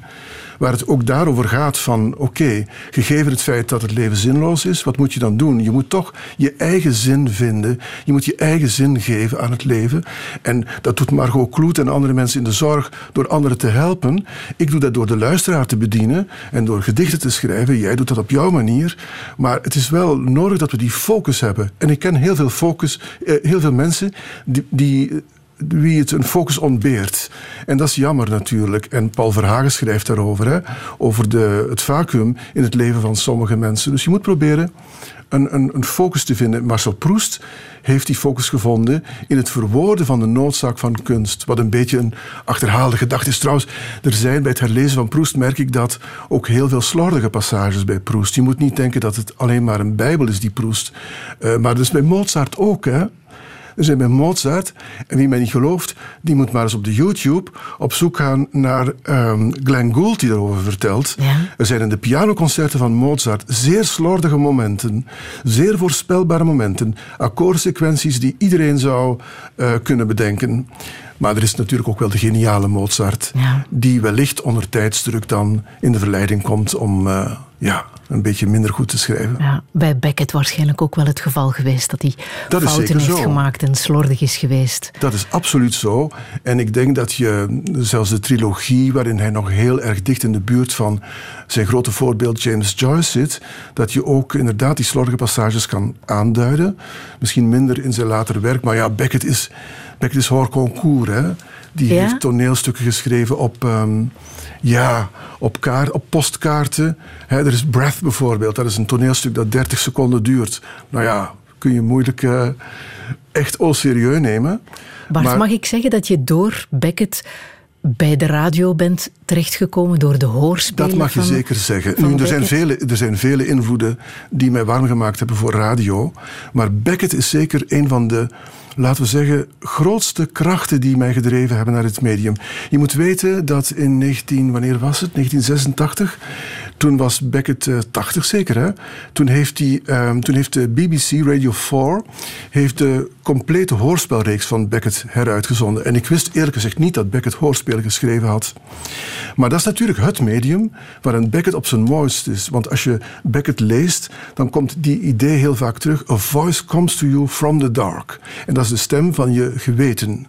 Waar het ook daarover gaat van, oké, gegeven het feit dat het leven zinloos is, wat moet je dan doen? Je moet toch je eigen zin vinden. Je moet je eigen zin geven aan het leven. En dat doet Margot Kloet en andere mensen in de zorg door anderen te helpen. Ik doe dat door de luisteraar te bedienen en door gedichten te schrijven. Jij doet dat op jouw manier. Maar het is wel nodig dat we die focus hebben. En ik ken heel veel focus, eh, heel veel mensen die, die wie het een focus ontbeert. En dat is jammer natuurlijk. En Paul Verhagen schrijft daarover, hè, over de, het vacuüm in het leven van sommige mensen. Dus je moet proberen een, een, een focus te vinden. Marcel Proust heeft die focus gevonden in het verwoorden van de noodzaak van kunst. Wat een beetje een achterhaalde gedachte is. Trouwens, er zijn bij het herlezen van Proust, merk ik dat, ook heel veel slordige passages bij Proust. Je moet niet denken dat het alleen maar een bijbel is, die Proust. Eh, maar is bij Mozart ook, hè. Er zijn bij Mozart, en wie mij niet gelooft, die moet maar eens op de YouTube op zoek gaan naar ehm Glenn Gould die daarover vertelt. Ja. Er zijn in de pianoconcerten van Mozart zeer slordige momenten, zeer voorspelbare momenten, akkoordsequenties die iedereen zou eh, kunnen bedenken. Maar er is natuurlijk ook wel de geniale Mozart, Ja. die wellicht onder tijdsdruk dan in de verleiding komt om eh, ja, een beetje minder goed te schrijven. Ja, bij Beckett waarschijnlijk ook wel het geval geweest dat hij Dat fouten heeft zo. gemaakt en slordig is geweest. Dat is absoluut zo. En ik denk dat je zelfs de trilogie, waarin hij nog heel erg dicht in de buurt van zijn grote voorbeeld James Joyce zit, dat je ook inderdaad die slordige passages kan aanduiden. Misschien minder in zijn later werk, maar ja, Beckett is, Beckett is hors concours. Hè? Die Ja? heeft toneelstukken geschreven op, ehm, ja, op, kaart, op postkaarten. Hè, er is Breath bijvoorbeeld, dat is een toneelstuk dat 30 seconden duurt. Nou ja, kun je moeilijk eh, echt au serieus nemen. Bart, Maar- mag ik zeggen dat je door Beckett bij de radio bent terechtgekomen, door de hoorspelen Dat mag je van- zeker zeggen. Nu, er, zijn vele, er zijn vele invloeden die mij warm gemaakt hebben voor radio. Maar Beckett is zeker een van de, laten we zeggen, grootste krachten die mij gedreven hebben naar het medium. Je moet weten dat in 19, wanneer was het? 1986. Toen was Beckett eh, 80 zeker, hè? Toen heeft, hij, ehm, toen heeft de BBC Radio 4 heeft de complete hoorspelreeks van Beckett heruitgezonden. En ik wist eerlijk gezegd niet dat Beckett hoorspelen geschreven had. Maar dat is natuurlijk het medium waarin Beckett op zijn mooist is. Want als je Beckett leest, dan komt die idee heel vaak terug. A voice comes to you from the dark. En dat is de stem van je geweten.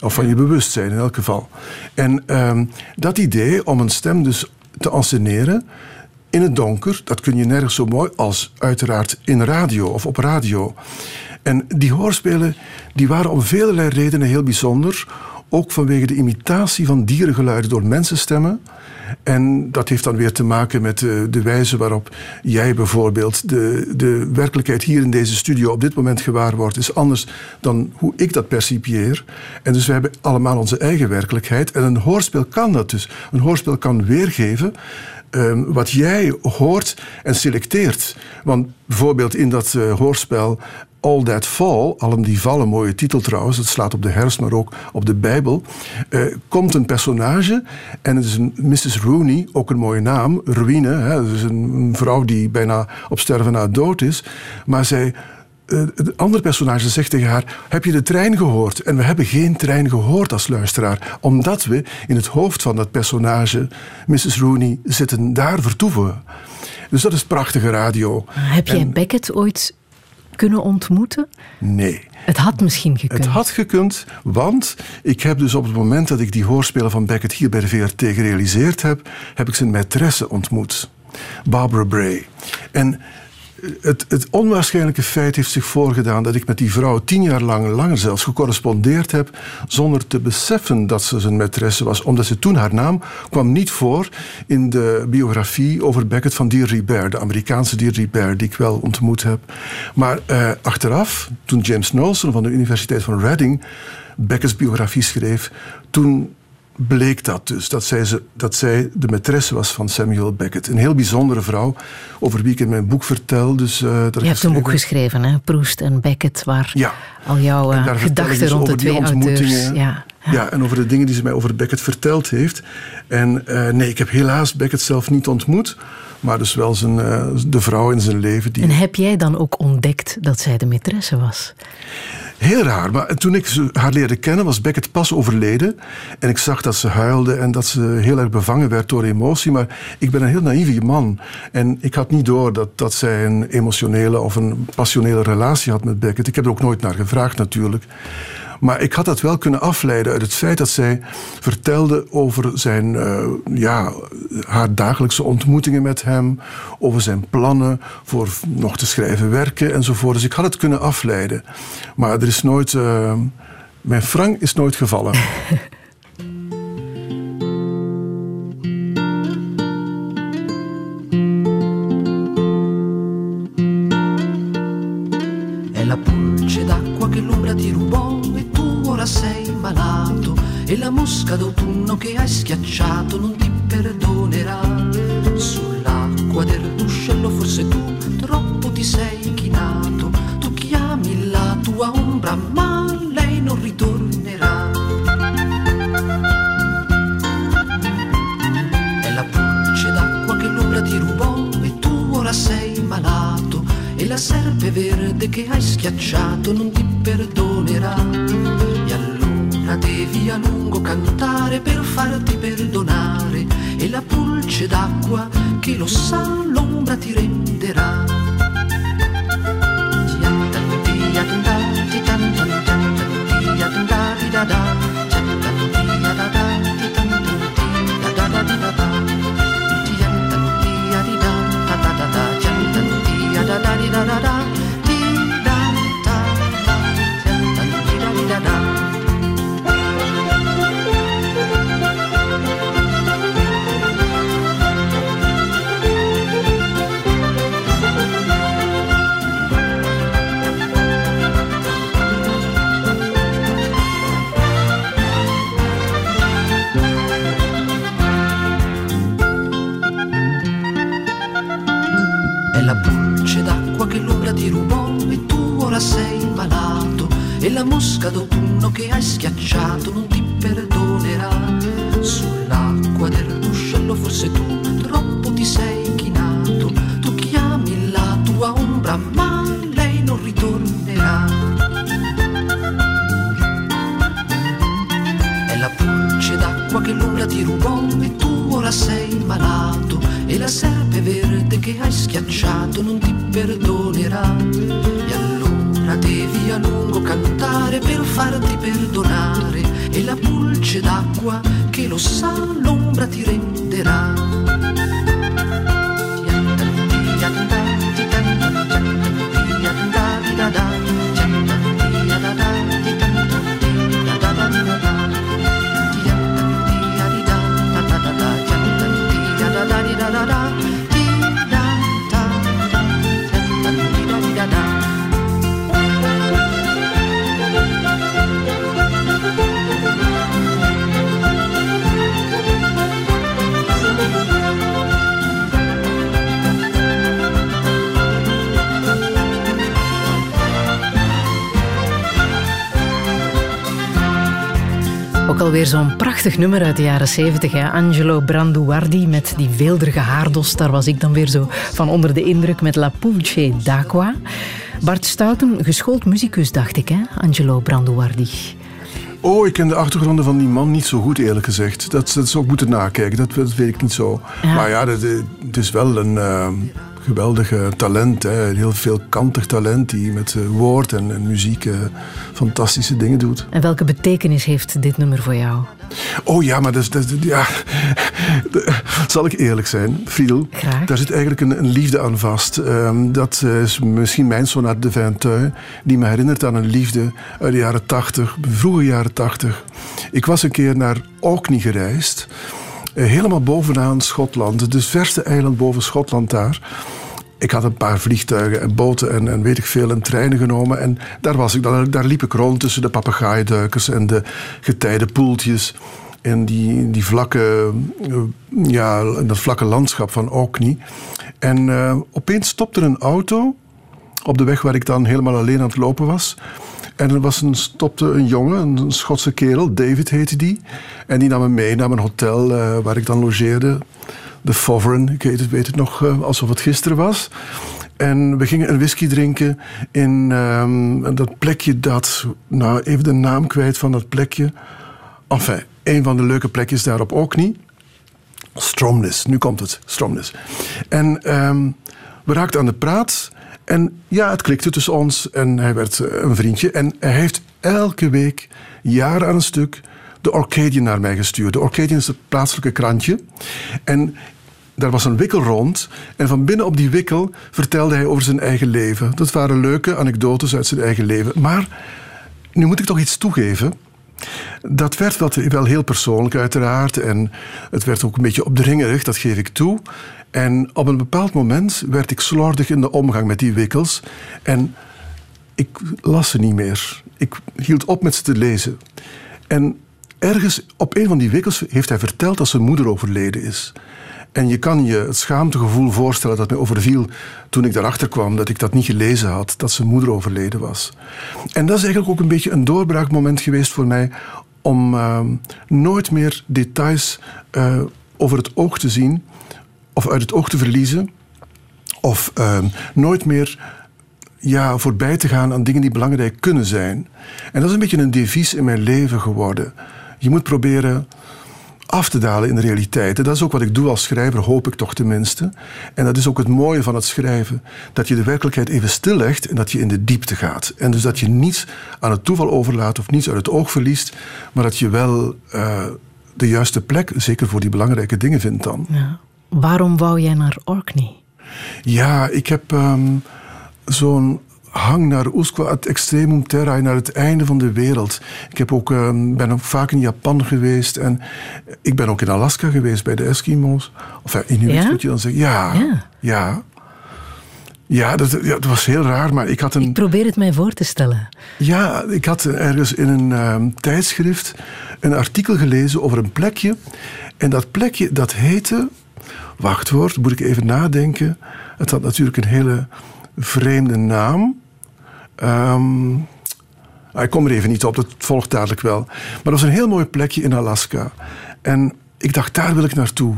Of van je bewustzijn in elk geval. En ehm, dat idee om een stem dus te anseneren in het donker, dat kun je nergens zo mooi als uiteraard in radio of op radio. En die hoorspelen die waren om vele redenen heel bijzonder. Ook vanwege de imitatie van dierengeluiden door mensenstemmen. En dat heeft dan weer te maken met de, de wijze waarop jij bijvoorbeeld de, de werkelijkheid hier in deze studio op dit moment gewaar wordt, is anders dan hoe ik dat percipieer. En dus we hebben allemaal onze eigen werkelijkheid. En een hoorspel kan dat dus. Een hoorspel kan weergeven ehm, wat jij hoort en selecteert. Want bijvoorbeeld in dat eh, hoorspel All That Fall, Allen die vallen, mooie titel trouwens, het slaat op de herfst, maar ook op de Bijbel, eh, komt een personage en het is een Mrs. Rooney, ook een mooie naam, Ruïne, hè, dus een, een vrouw die bijna op sterven na dood is, maar zij... eh, Het andere personage zegt tegen haar: Heb je de trein gehoord? En we hebben geen trein gehoord als luisteraar, omdat we in het hoofd van dat personage, Mrs. Rooney, zitten. Daar vertoeven we. Dus dat is prachtige radio. Heb jij En- Beckett ooit kunnen ontmoeten? Nee. Het had misschien gekund. Het had gekund, want ik heb dus op het moment dat ik die hoorspelen van Beckett hier bij de VRT gerealiseerd heb, heb ik zijn maîtresse ontmoet, Barbara Bray. En het, het onwaarschijnlijke feit heeft zich voorgedaan dat ik met die vrouw tien jaar lang, langer zelfs, gecorrespondeerd heb, zonder te beseffen dat ze zijn maîtresse was, omdat ze toen haar naam kwam niet voor in de biografie over Beckett van Deirdre Baird, de Amerikaanse Deirdre Baird, die ik wel ontmoet heb. Maar eh, achteraf, toen James Knowlson van de Universiteit van Reading Beckett's biografie schreef, toen bleek dat dus, dat zij, ze, dat zij de maîtresse was van Samuel Beckett. Een heel bijzondere vrouw, over wie ik in mijn boek vertel. Dus, ik Je hebt een boek geschreven- hè? Proest en Beckett, waar Ja. al jouw eh, gedachten dus rond de twee auteurs... Ja. Ja, en over de dingen die ze mij over Beckett verteld heeft. En eh, nee, ik heb helaas Beckett zelf niet ontmoet. Maar dus wel zijn, de vrouw in zijn leven. Die... En heb jij dan ook ontdekt dat zij de maîtresse was? Heel raar. Maar toen ik haar leerde kennen, was Beckett pas overleden. En ik zag dat ze huilde en dat ze heel erg bevangen werd door emotie. Maar ik ben een heel naïeve man. En ik had niet door dat, dat zij een emotionele of een passionele relatie had met Beckett. Ik heb er ook nooit naar gevraagd natuurlijk. Maar ik had dat wel kunnen afleiden uit het feit dat zij vertelde over zijn, eh, ja, haar dagelijkse ontmoetingen met hem, over zijn plannen voor nog te schrijven werken enzovoort. Dus ik had het kunnen afleiden. Maar er is nooit, eh, mijn frank is nooit gevallen. alweer zo'n prachtig nummer uit de jaren 70. Hè? Angelo Branduardi met die weelderige haardos. Daar was ik dan weer zo van onder de indruk met La Pulce d'Aqua. Bart Stouten, geschoold muzikus, dacht ik, hè? Angelo Branduardi. Oh, ik ken de achtergronden van die man niet zo goed, eerlijk gezegd. Dat, dat zou ik moeten nakijken, dat, dat weet ik niet zo. Ja. Maar ja, eh, het is wel een eh, geweldige talent. Hè. Heel veelkantig talent die met eh, woord en, en muziek eh, fantastische dingen doet. En welke betekenis heeft dit nummer voor jou? Oh ja, maar dat, is- dat, ja, zal ik eerlijk zijn, Friedel? Graag. Daar zit eigenlijk een, een liefde aan vast. Ehm, dat is misschien mijn sonate de Vinteuil, die me herinnert aan een liefde uit de jaren tachtig, vroege jaren tachtig. Ik was een keer naar Orkney gereisd, eh, helemaal bovenaan Schotland, het verste eiland boven Schotland daar. Ik had een paar vliegtuigen en boten en, en weet ik veel en treinen genomen. En daar was ik, daar, daar liep ik rond tussen de papegaaiduikers en de getijde poeltjes. En die, die vlakke, eh, ja, dat vlakke landschap van Orkney. En eh, opeens stopte een auto op de weg waar ik dan helemaal alleen aan het lopen was. En er was een, stopte een jongen, een Schotse kerel, David heette die. En die nam me mee naar mijn hotel eh, waar ik dan logeerde. De Fovereign, ik weet het, weet het nog eh, alsof het gisteren was. En we gingen een whisky drinken in ehm, dat plekje dat... Nou, even de naam kwijt van dat plekje. Enfin, een van de leuke plekjes daar op Orkney. Stromness, nu komt het, Stromness. En ehm, we raakten aan de praat. En ja, het klikte tussen ons en hij werd eh, een vriendje. En hij heeft elke week, jaren aan een stuk, de Orcadian naar mij gestuurd. De Orcadian is het plaatselijke krantje. En daar was een wikkel rond. En van binnen op die wikkel vertelde hij over zijn eigen leven. Dat waren leuke anekdotes uit zijn eigen leven. Maar nu moet ik toch iets toegeven. Dat werd wel heel persoonlijk uiteraard. En het werd ook een beetje opdringerig, dat geef ik toe. En op een bepaald moment werd ik slordig in de omgang met die wikkels. En ik las ze niet meer. Ik hield op met ze te lezen. En ergens op een van die wikkels heeft hij verteld dat zijn moeder overleden is. En je kan je het schaamtegevoel voorstellen dat mij overviel toen ik daarachter kwam dat ik dat niet gelezen had, dat zijn moeder overleden was. En dat is eigenlijk ook een beetje een doorbraakmoment geweest voor mij om eh, nooit meer details eh, over het oog te zien of uit het oog te verliezen of eh, nooit meer ja, voorbij te gaan aan dingen die belangrijk kunnen zijn. En dat is een beetje een devies in mijn leven geworden. Je moet proberen af te dalen in de realiteit. En dat is ook wat ik doe als schrijver, hoop ik toch tenminste. En dat is ook het mooie van het schrijven. Dat je de werkelijkheid even stillegt en dat je in de diepte gaat. En dus dat je niets aan het toeval overlaat of niets uit het oog verliest, maar dat je wel eh, de juiste plek, zeker voor die belangrijke dingen, vindt dan. Ja. Waarom wou jij naar Orkney? Ja, ik heb ehm, zo'n hang naar Usqua, het extremum terrae, naar het einde van de wereld. Ik heb ook, ehm, ben ook vaak in Japan geweest en ik ben ook in Alaska geweest bij de Eskimo's. Of ja, Inuit Ja? moet je dan zeggen. Ja, Ja. ja. Ja, dat, ja, dat was heel raar, maar ik had een... Ik probeer het mij voor te stellen. Ja, ik had ergens in een ehm, tijdschrift een artikel gelezen over een plekje. En dat plekje, dat heette... Wachtwoord, moet ik even nadenken. Het had natuurlijk een hele vreemde naam. Ehm, ik kom er even niet op, dat volgt dadelijk wel. Maar dat was een heel mooi plekje in Alaska. En ik dacht, daar wil ik naartoe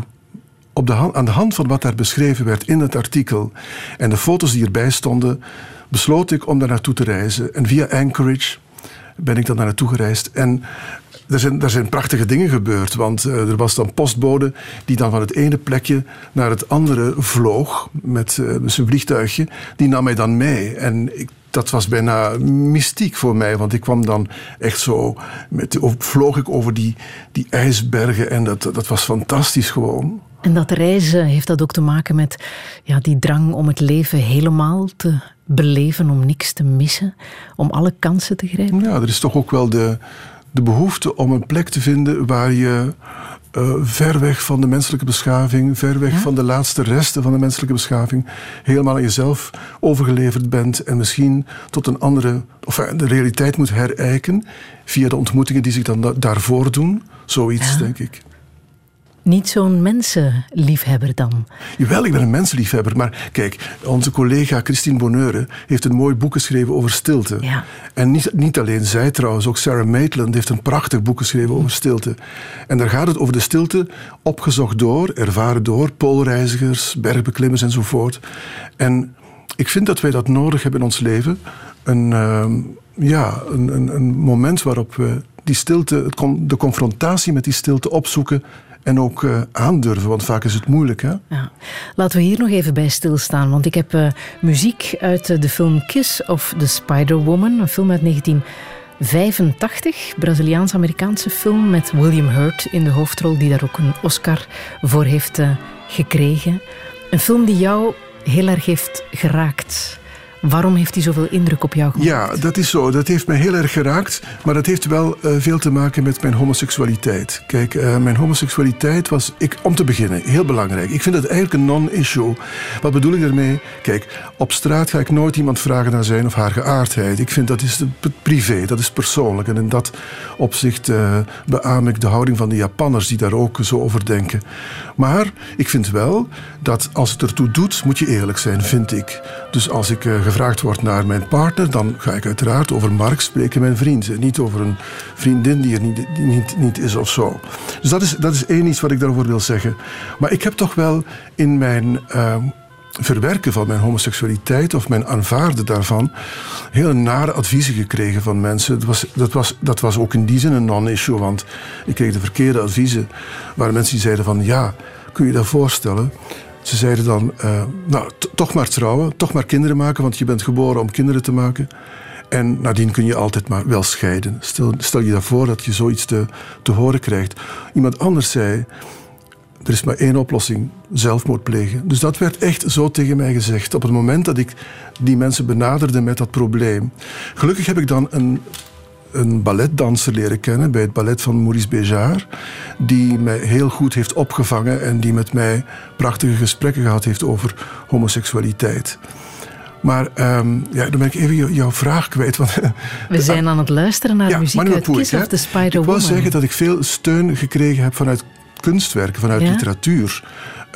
op de aan de hand van wat daar beschreven werd in het artikel en de foto's die erbij stonden, besloot ik om daar naartoe te reizen. En via Anchorage ben ik dan daar naartoe gereisd. En er zijn, er zijn prachtige dingen gebeurd, want eh, er was dan postbode die dan van het ene plekje naar het andere vloog met, eh, met zijn vliegtuigje. Die nam mij dan mee. En ik, dat was bijna mystiek voor mij, want ik kwam dan echt zo, met, vloog ik over die, die ijsbergen en dat, dat was fantastisch gewoon. En dat reizen heeft dat ook te maken met ja, die drang om het leven helemaal te beleven, om niks te missen, om alle kansen te grijpen. Ja, er is toch ook wel de, de behoefte om een plek te vinden waar je eh, ver weg van de menselijke beschaving, ver weg van de laatste resten van de menselijke beschaving, helemaal aan jezelf overgeleverd bent en misschien tot een andere, of eh, de realiteit moet herijken via de ontmoetingen die zich dan da- daarvoor doen. Zoiets, Ja. denk ik. Niet zo'n mensenliefhebber dan. Jawel, ik ben een mensenliefhebber. Maar kijk, onze collega Christine Bonneure heeft een mooi boek geschreven over stilte. Ja. En niet, niet alleen zij trouwens, ook Sarah Maitland heeft een prachtig boek geschreven over stilte. En daar gaat het over de stilte, opgezocht door, ervaren door poolreizigers, bergbeklimmers enzovoort. En ik vind dat wij dat nodig hebben in ons leven. Een, ehm, ja, een, een, een moment waarop we die stilte, de confrontatie met die stilte opzoeken En ook eh, aandurven, want vaak is het moeilijk. Hè? Ja. Laten we hier nog even bij stilstaan, want ik heb eh, muziek uit eh, de film Kiss of the Spider-Woman, een film uit 1985, Braziliaans-Amerikaanse film met William Hurt in de hoofdrol, die daar ook een Oscar voor heeft gekregen. Een film die jou heel erg heeft geraakt. Waarom heeft hij zoveel indruk op jou gemaakt? Ja, dat is zo. Dat heeft mij heel erg geraakt. Maar dat heeft wel eh, veel te maken met mijn homoseksualiteit. Kijk, eh, mijn homoseksualiteit was, ik, om te beginnen, heel belangrijk. Ik vind het eigenlijk een non-issue. Wat bedoel ik daarmee? Kijk, op straat ga ik nooit iemand vragen naar zijn of haar geaardheid. Ik vind dat is privé, dat is persoonlijk. En in dat opzicht eh beaam ik de houding van de Japanners die daar ook zo over denken. Maar ik vind wel dat als het ertoe doet, moet je eerlijk zijn, vind ik. Dus als ik gevraagd word naar mijn partner, dan ga ik uiteraard over Mark spreken, mijn vriend. En niet over een vriendin die er niet, niet, niet is of zo. Dus dat is, dat is één iets wat ik daarover wil zeggen. Maar ik heb toch wel in mijn. ehm, verwerken van mijn homoseksualiteit of mijn aanvaarden daarvan hele nare adviezen gekregen van mensen. Dat was, dat was, dat was ook in die zin een non-issue, want ik kreeg de verkeerde adviezen. Waar mensen die zeiden van ja, kun je je dat voorstellen? Ze zeiden dan, eh, nou, toch maar trouwen, toch maar kinderen maken, want je bent geboren om kinderen te maken. En nadien kun je altijd maar wel scheiden. Stel, stel je daarvoor dat je zoiets te, te horen krijgt. Iemand anders zei, er is maar één oplossing, zelfmoord plegen. Dus dat werd echt zo tegen mij gezegd. Op het moment dat ik die mensen benaderde met dat probleem. Gelukkig heb ik dan een, een balletdanser leren kennen bij het ballet van Maurice Béjart. Die mij heel goed heeft opgevangen en die met mij prachtige gesprekken gehad heeft over homoseksualiteit. Maar ehm, ja, dan ben ik even jou- jouw vraag kwijt. Want We zijn aan het luisteren naar ja, muziek uit ik, Kiss of the Ik Spider-Woman. wil zeggen dat ik veel steun gekregen heb vanuit kunstwerken, vanuit Ja? literatuur.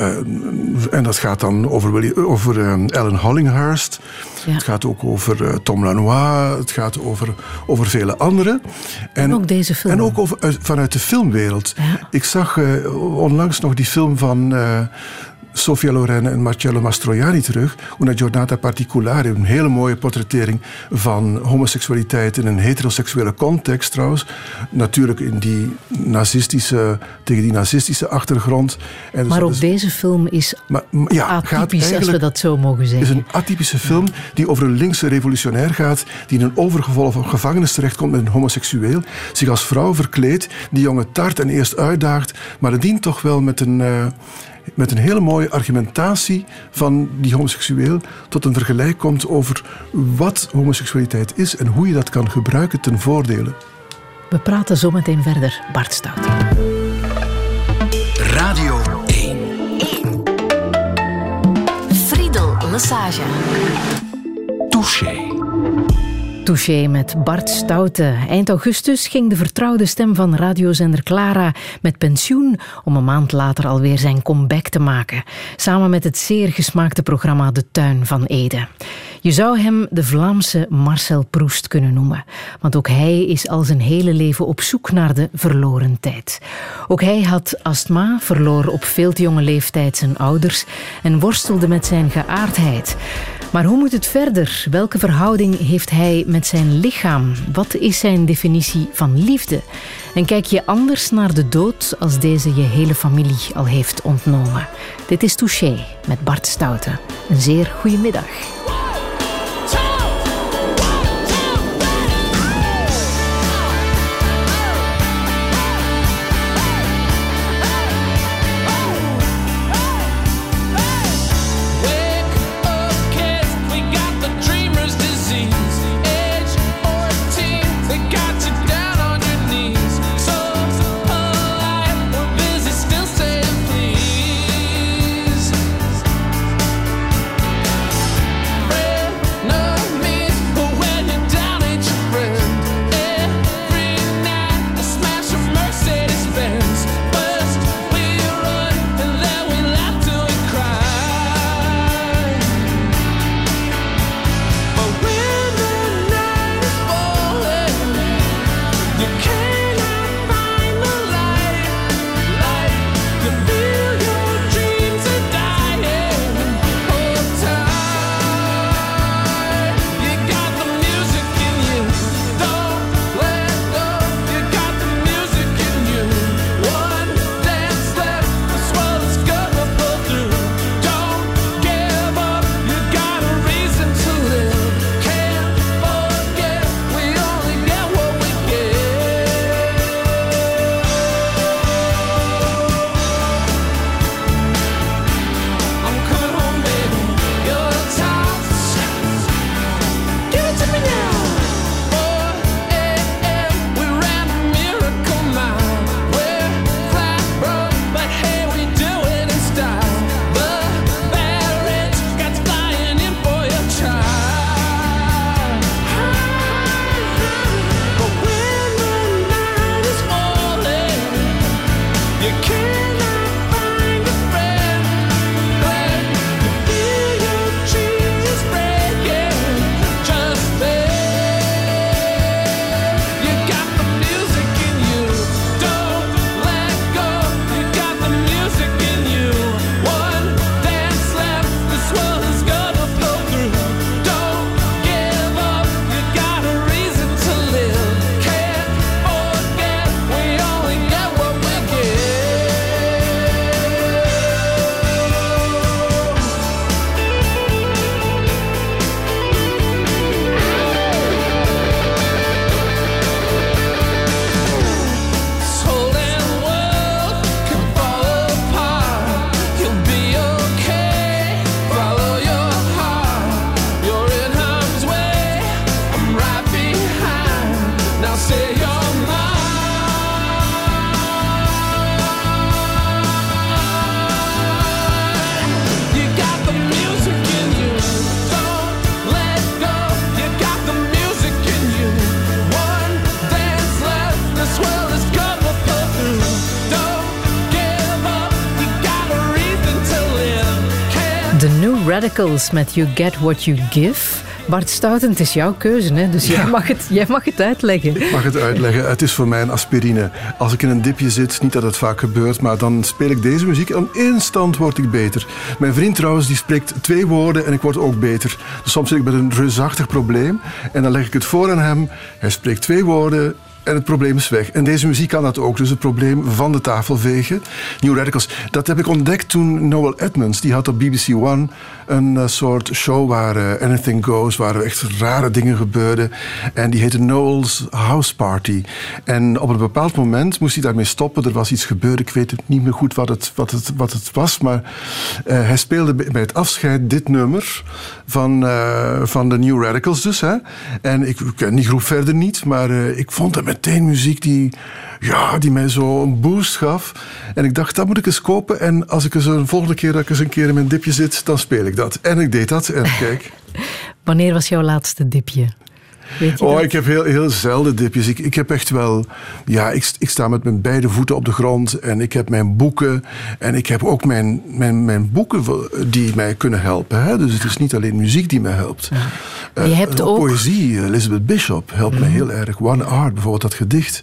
Eh, en dat gaat dan over, over eh, Ellen Hollinghurst. Ja. Het gaat ook over eh, Tom Lanois. Het gaat over, over vele anderen. En, ook deze film. En ook over, uit- vanuit de filmwereld. Ja. Ik zag eh, onlangs nog die film van eh, Sofia Loren en Marcello Mastroianni terug. Una giornata particolare. Een hele mooie portrettering van homoseksualiteit in een heteroseksuele context trouwens. Natuurlijk in die nazistische, tegen die nazistische achtergrond. En dus Maar ook is- deze film is maar, ja, gaat atypisch, als we dat zo mogen is zeggen. een atypische film die over een linkse revolutionair gaat die in een overgevallen gevangenis terechtkomt met een homoseksueel, zich als vrouw verkleedt, die jongen tart en eerst uitdaagt, maar het dient toch wel met een, eh, met een hele mooie argumentatie van die homoseksueel tot een vergelijk komt over wat homoseksualiteit is en hoe je dat kan gebruiken ten voordele. We praten zo meteen verder. Bart Stout. Radio 1. Friedel Lassage. Touché. Touché met Bart Stoute. Eind augustus ging de vertrouwde stem van radiozender Clara met pensioen om een maand later alweer zijn comeback te maken. Samen met het zeer gesmaakte programma De Tuin van Ede. Je zou hem de Vlaamse Marcel Proest kunnen noemen. Want ook hij is al zijn hele leven op zoek naar de verloren tijd. Ook hij had astma, verloor op veel te jonge leeftijd zijn ouders en worstelde met zijn geaardheid. Maar hoe moet het verder? Welke verhouding heeft hij met zijn lichaam? Wat is zijn definitie van liefde? En kijk je anders naar de dood als deze je hele familie al heeft ontnomen? Dit is Touché met Bart Stoute. Een zeer goede middag. Radicals met You Get What You Give. Bart Stouten, het is jouw keuze, hè? dus jij, mag het, jij mag het uitleggen. Ik mag het uitleggen. Het is voor mij een aspirine. Als ik in een dipje zit, niet dat het vaak gebeurt, maar dan speel ik deze muziek en instant word ik beter. Mijn vriend trouwens, die spreekt twee woorden en ik word ook beter. Dus soms zit ik met een reusachtig probleem en dan leg ik het voor aan hem. Hij spreekt twee woorden en het probleem is weg. En deze muziek kan dat ook. Dus het probleem van de tafel vegen. New Radicals. Dat heb ik ontdekt toen Noel Edmonds, die had op BBC One een eh, soort show waar eh, anything goes, waar echt rare dingen gebeurden. En die heette Noel's House Party. En op een bepaald moment moest hij daarmee stoppen. Er was iets gebeurd. Ik weet het niet meer goed wat het, wat het, wat het was. Maar eh, hij speelde bij het afscheid dit nummer van, van de New Radicals dus. Hè. En ik ken die groep verder niet, maar ik vond het meteen muziek die, ja, die mij zo een boost gaf. En ik dacht, dat moet ik eens kopen. En als ik eens een volgende keer dat ik eens een keer in mijn dipje zit, dan speel ik dat. En ik deed dat. En kijk. Wanneer was jouw laatste dipje? Oh, dat? ik heb heel, heel zelden dipjes. Ik, ik heb echt wel... Ja, ik, ik sta met mijn beide voeten op de grond. En ik heb mijn boeken. En ik heb ook mijn, mijn, mijn boeken die mij kunnen helpen. Hè? Dus het is niet alleen muziek die mij helpt. Maar je hebt Eh, ook- Mhm. Poëzie, Elizabeth Bishop helpt mij heel erg. One Art, bijvoorbeeld dat gedicht.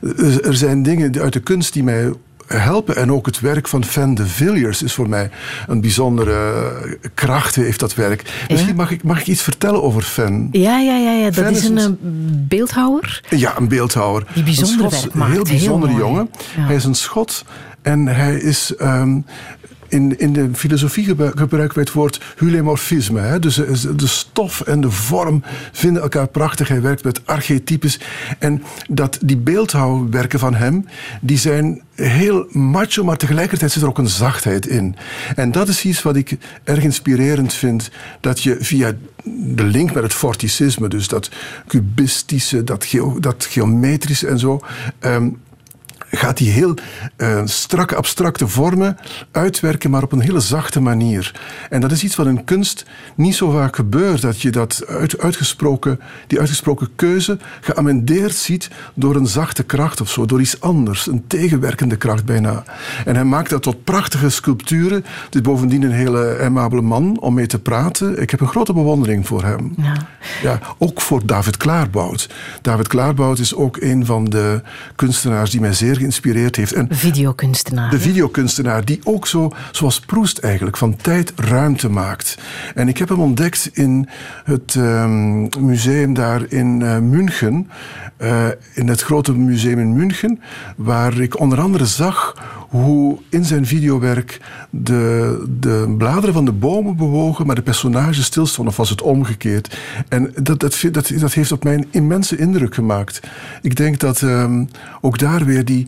Er, er zijn dingen uit de kunst die mij helpen. En ook het werk van Van de Villiers is voor mij een bijzondere kracht, heeft dat werk. Misschien mag ik, mag ik iets vertellen over Fan? Ja, ja, ja, ja. dat Fan is een een- eh, beeldhouwer. Ja, een beeldhouwer. Die bijzonder een Schots- werk maakt. Heel Heel bijzonder mooi. jongen. Ja. Hij is een Schot en hij is... ehm, in, in de filosofie gebru- gebruiken wij het woord hulemorfisme. Hè? Dus eh, de stof en de vorm vinden elkaar prachtig. Hij werkt met archetypes. En dat, die beeldhouwwerken van hem, die zijn heel macho, maar tegelijkertijd zit er ook een zachtheid in. En dat is iets wat ik erg inspirerend vind. Dat je via de link met het forticisme, dus dat cubistische, dat, dat geometrische en zo... ehm, gaat die heel eh, strakke, abstracte vormen uitwerken, maar op een hele zachte manier. En dat is iets wat in kunst niet zo vaak gebeurt, dat je dat uit, uitgesproken, die uitgesproken keuze geamendeerd ziet door een zachte kracht of zo, door iets anders, een tegenwerkende kracht bijna. En hij maakt dat tot prachtige sculpturen. Het is bovendien een hele aimabele man om mee te praten. Ik heb een grote bewondering voor hem. Ja. Ja, ook voor David Klaarbout. David Klaarbout is ook een van de kunstenaars die mij zeer geïnspireerd heeft. En Videokunstenaar. de hè? videokunstenaar die ook zo, zoals Proest eigenlijk, van tijd ruimte maakt. En ik heb hem ontdekt in het ehm, museum daar in eh, München. eh, in het grote museum in München. Waar ik onder andere zag hoe in zijn videowerk de, de bladeren van de bomen bewogen, maar de personages stilstonden, of was het omgekeerd. En dat, dat, dat, dat heeft op mij een immense indruk gemaakt. Ik denk dat ehm, ook daar weer die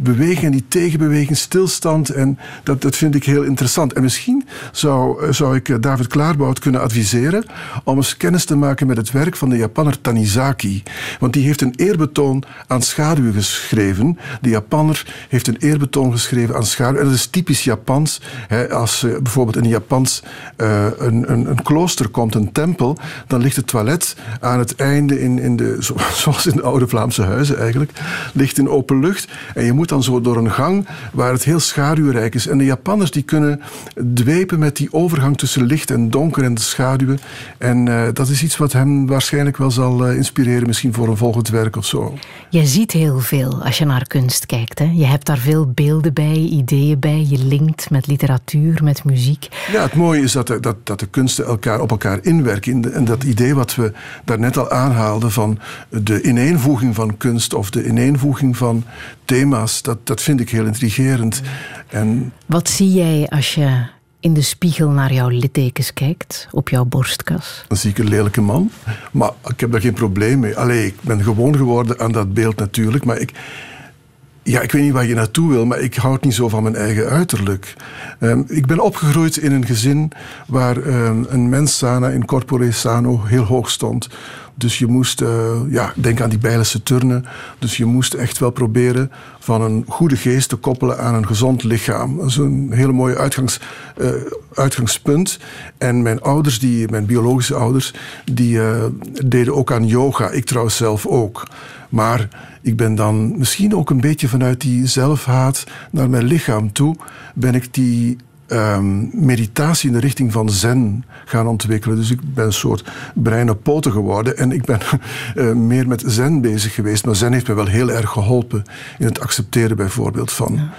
beweging en die tegenbeweging, stilstand, en dat, dat vind ik heel interessant. En misschien zou, eh, zou ik eh, David Klaarbout kunnen adviseren om eens kennis te maken met het werk van de Japanner Tanizaki. Want die heeft een eerbetoon aan schaduwen geschreven. De Japanner heeft een eerbetoon geschreven aan schaduwen. En dat is typisch Japans. Hè, als eh, bijvoorbeeld in Japans een, een, een klooster komt, een tempel, dan ligt het toilet aan het einde, in, in de, zo- zoals in de oude Vlaamse huizen eigenlijk, ligt in open lucht. En je moet dan zo door een gang waar het heel schaduwrijk is. En de Japanners die kunnen dwepen met die overgang tussen licht en donker en de schaduwen. En eh, dat is iets wat hem waarschijnlijk wel zal eh, inspireren, misschien voor een volgend werk of zo. Je ziet heel veel als je naar kunst kijkt. Hè? Je hebt daar veel beelden bij, ideeën bij. Je linkt met literatuur, met muziek. Ja, het mooie is dat de, dat, dat de kunsten elkaar op elkaar inwerken. En dat idee wat we daarnet al aanhaalden van de ineenvoeging van kunst of de ineenvoeging van thema's, dat, dat vind ik heel intrigerend. En Wat zie jij als je in de spiegel naar jouw littekens kijkt op jouw borstkas? dan zie ik een lelijke man. Maar ik heb daar geen probleem mee. Allee, ik ben gewoon geworden aan dat beeld natuurlijk. Maar ik, ja, ik weet niet waar je naartoe wil, maar ik houd niet zo van mijn eigen uiterlijk. Ehm, ik ben opgegroeid in een gezin waar ehm, een mens sana in corpore sano heel hoog stond. Dus je moest, eh, ja, denk aan die Bijlense turnen. Dus je moest echt wel proberen van een goede geest te koppelen aan een gezond lichaam. Dat is een hele mooie uitgangs, eh, uitgangspunt. En mijn ouders, die, mijn biologische ouders, die eh, deden ook aan yoga. Ik trouwens zelf ook. Maar ik ben dan misschien ook een beetje vanuit die zelfhaat naar mijn lichaam toe, ben ik die ehm, meditatie in de richting van zen gaan ontwikkelen. Dus ik ben een soort brein op poten geworden en ik ben eh, meer met zen bezig geweest. Maar zen heeft me wel heel erg geholpen in het accepteren bijvoorbeeld van...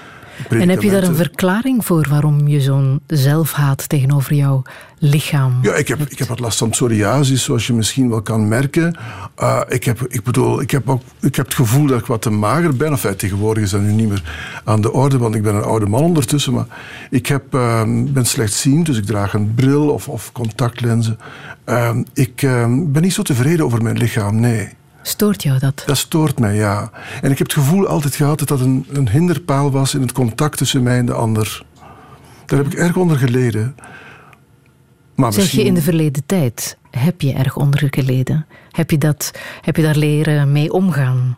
En heb je daar een verklaring voor waarom je zo'n zelfhaat tegenover jouw lichaam Ja, ik heb, ik heb wat last van psoriasis, zoals je misschien wel kan merken. Uh, ik, heb, ik bedoel, ik heb, ook, ik heb het gevoel dat ik wat te mager ben. Enfin, tegenwoordig is dat nu niet meer aan de orde, want ik ben een oude man ondertussen. Maar ik heb, uh, ben slechtziend, dus ik draag een bril of, of contactlenzen. Uh, ik ben niet zo tevreden over mijn lichaam, nee. Stoort jou dat? Dat stoort mij, ja. En ik heb het gevoel altijd gehad dat dat een, een hinderpaal was in het contact tussen mij en de ander. Daar heb ik erg onder geleden. Maar zeg je in de verleden tijd, heb je erg onder geleden? Heb je, dat, heb je daar leren mee omgaan?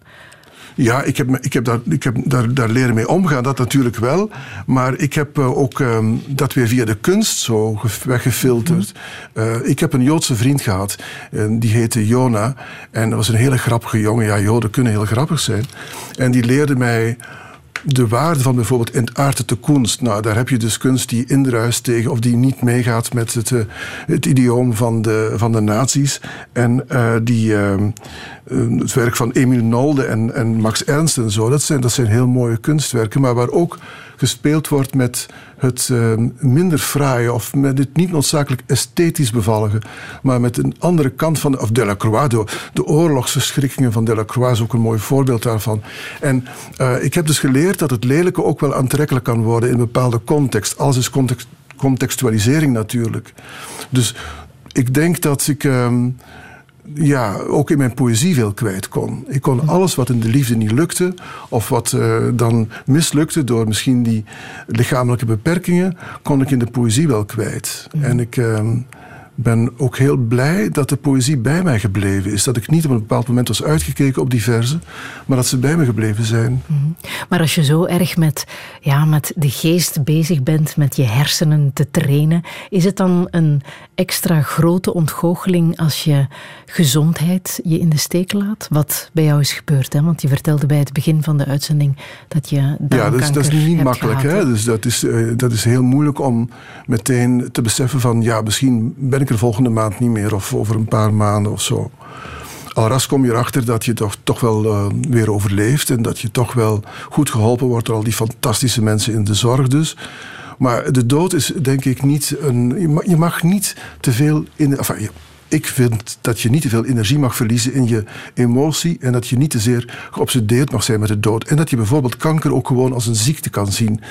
Ja, ik heb, ik heb, daar, ik heb daar, daar leren mee omgaan, dat natuurlijk wel. Maar ik heb uh, ook um, dat weer via de kunst zo weggefilterd. Mm. Uh, ik heb een Joodse vriend gehad, uh, die heette Jona. En dat was een hele grappige jongen. Ja, Joden kunnen heel grappig zijn. En die leerde mij de waarde van bijvoorbeeld entarten te kunst. Nou, daar heb je dus kunst die indruist tegen of die niet meegaat met het, uh, het idioom van de, van de nazi's. En uh, die, uh, het werk van Emil Nolde en, en Max Ernst en zo, dat zijn, dat zijn heel mooie kunstwerken, maar waar ook gespeeld wordt met het uh, minder fraaie of met het niet noodzakelijk esthetisch bevallige, maar met een andere kant van, of Delacroix, de, de oorlogsverschrikkingen van Delacroix is ook een mooi voorbeeld daarvan. En uh, ik heb dus geleerd dat het lelijke ook wel aantrekkelijk kan worden in een bepaalde context. Alles is context, contextualisering natuurlijk. Dus ik denk dat ik. Uh, ja, ook in mijn poëzie veel kwijt kon. Ik kon alles wat in de liefde niet lukte, of wat uh, dan mislukte door misschien die lichamelijke beperkingen, kon ik in de poëzie wel kwijt. Mm. En ik uh, ben ook heel blij dat de poëzie bij mij gebleven is. Dat ik niet op een bepaald moment was uitgekeken op die verzen, maar dat ze bij me gebleven zijn. Mm. Maar als je zo erg met, ja, met de geest bezig bent, met je hersenen te trainen, is het dan een extra grote ontgoocheling als je gezondheid je in de steek laat? Wat bij jou is gebeurd, hè? want je vertelde bij het begin van de uitzending dat je Ja, dat is, dat is niet makkelijk. Gehad, hè? Dus dat is, uh, dat is heel moeilijk om meteen te beseffen van ja, misschien ben ik er volgende maand niet meer of over een paar maanden of zo. Alras kom je erachter dat je toch, toch wel uh, weer overleeft en dat je toch wel goed geholpen wordt door al die fantastische mensen in de zorg dus. Maar de dood is denk ik niet een. Je mag, je mag niet te veel in. Enfin, ik vind dat je niet te veel energie mag verliezen in je emotie en dat je niet te zeer geobsedeerd mag zijn met de dood. En dat je bijvoorbeeld kanker ook gewoon als een ziekte kan zien.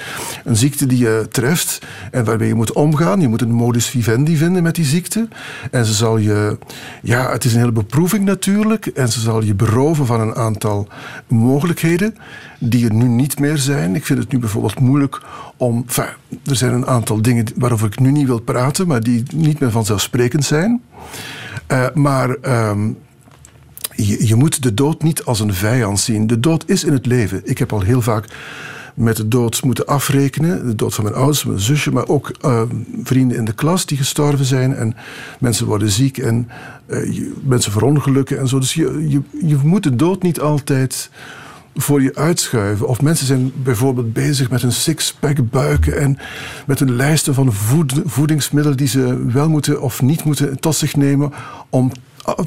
Een ziekte die je treft en waarmee je moet omgaan. Je moet een modus vivendi vinden met die ziekte. En ze zal je, ja, het is een hele beproeving natuurlijk. En ze zal je beroven van een aantal mogelijkheden die er nu niet meer zijn. Ik vind het nu bijvoorbeeld moeilijk om. Er zijn een aantal dingen waarover ik nu niet wil praten, maar die niet meer vanzelfsprekend zijn. Uh, maar um, je, je, moet de dood niet als een vijand zien. De dood is in het leven. Ik heb al heel vaak met de dood moeten afrekenen. De dood van mijn ouders, mijn zusje, maar ook uh, vrienden in de klas die gestorven zijn. En mensen worden ziek en uh, je, mensen verongelukken en zo. Dus je, je moet de dood niet altijd voor je uitschuiven. Of mensen zijn bijvoorbeeld bezig met een six-pack buiken en met een lijsten van voed, voedingsmiddelen die ze wel moeten of niet moeten tot zich nemen om,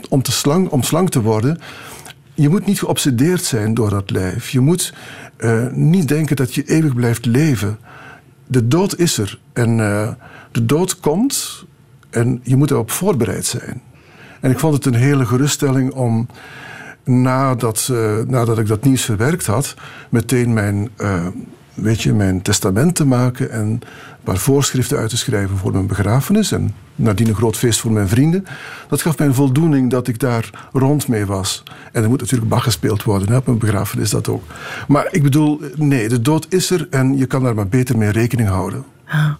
om, te slang, om slank te worden. Je moet niet geobsedeerd zijn door dat lijf. Je moet uh, niet denken dat je eeuwig blijft leven. De dood is er en uh, de dood komt en je moet erop voorbereid zijn. En ik vond het een hele geruststelling om nadat, uh, nadat ik dat nieuws verwerkt had, meteen mijn, uh, weet je, mijn testament te maken en een paar voorschriften uit te schrijven voor mijn begrafenis. En nadien een groot feest voor mijn vrienden. Dat gaf mij een voldoening dat ik daar rond mee was. En er moet natuurlijk Bach gespeeld worden, hè, op mijn begrafenis dat ook. Maar ik bedoel, nee, de dood is er en je kan daar maar beter mee rekening houden. Ah.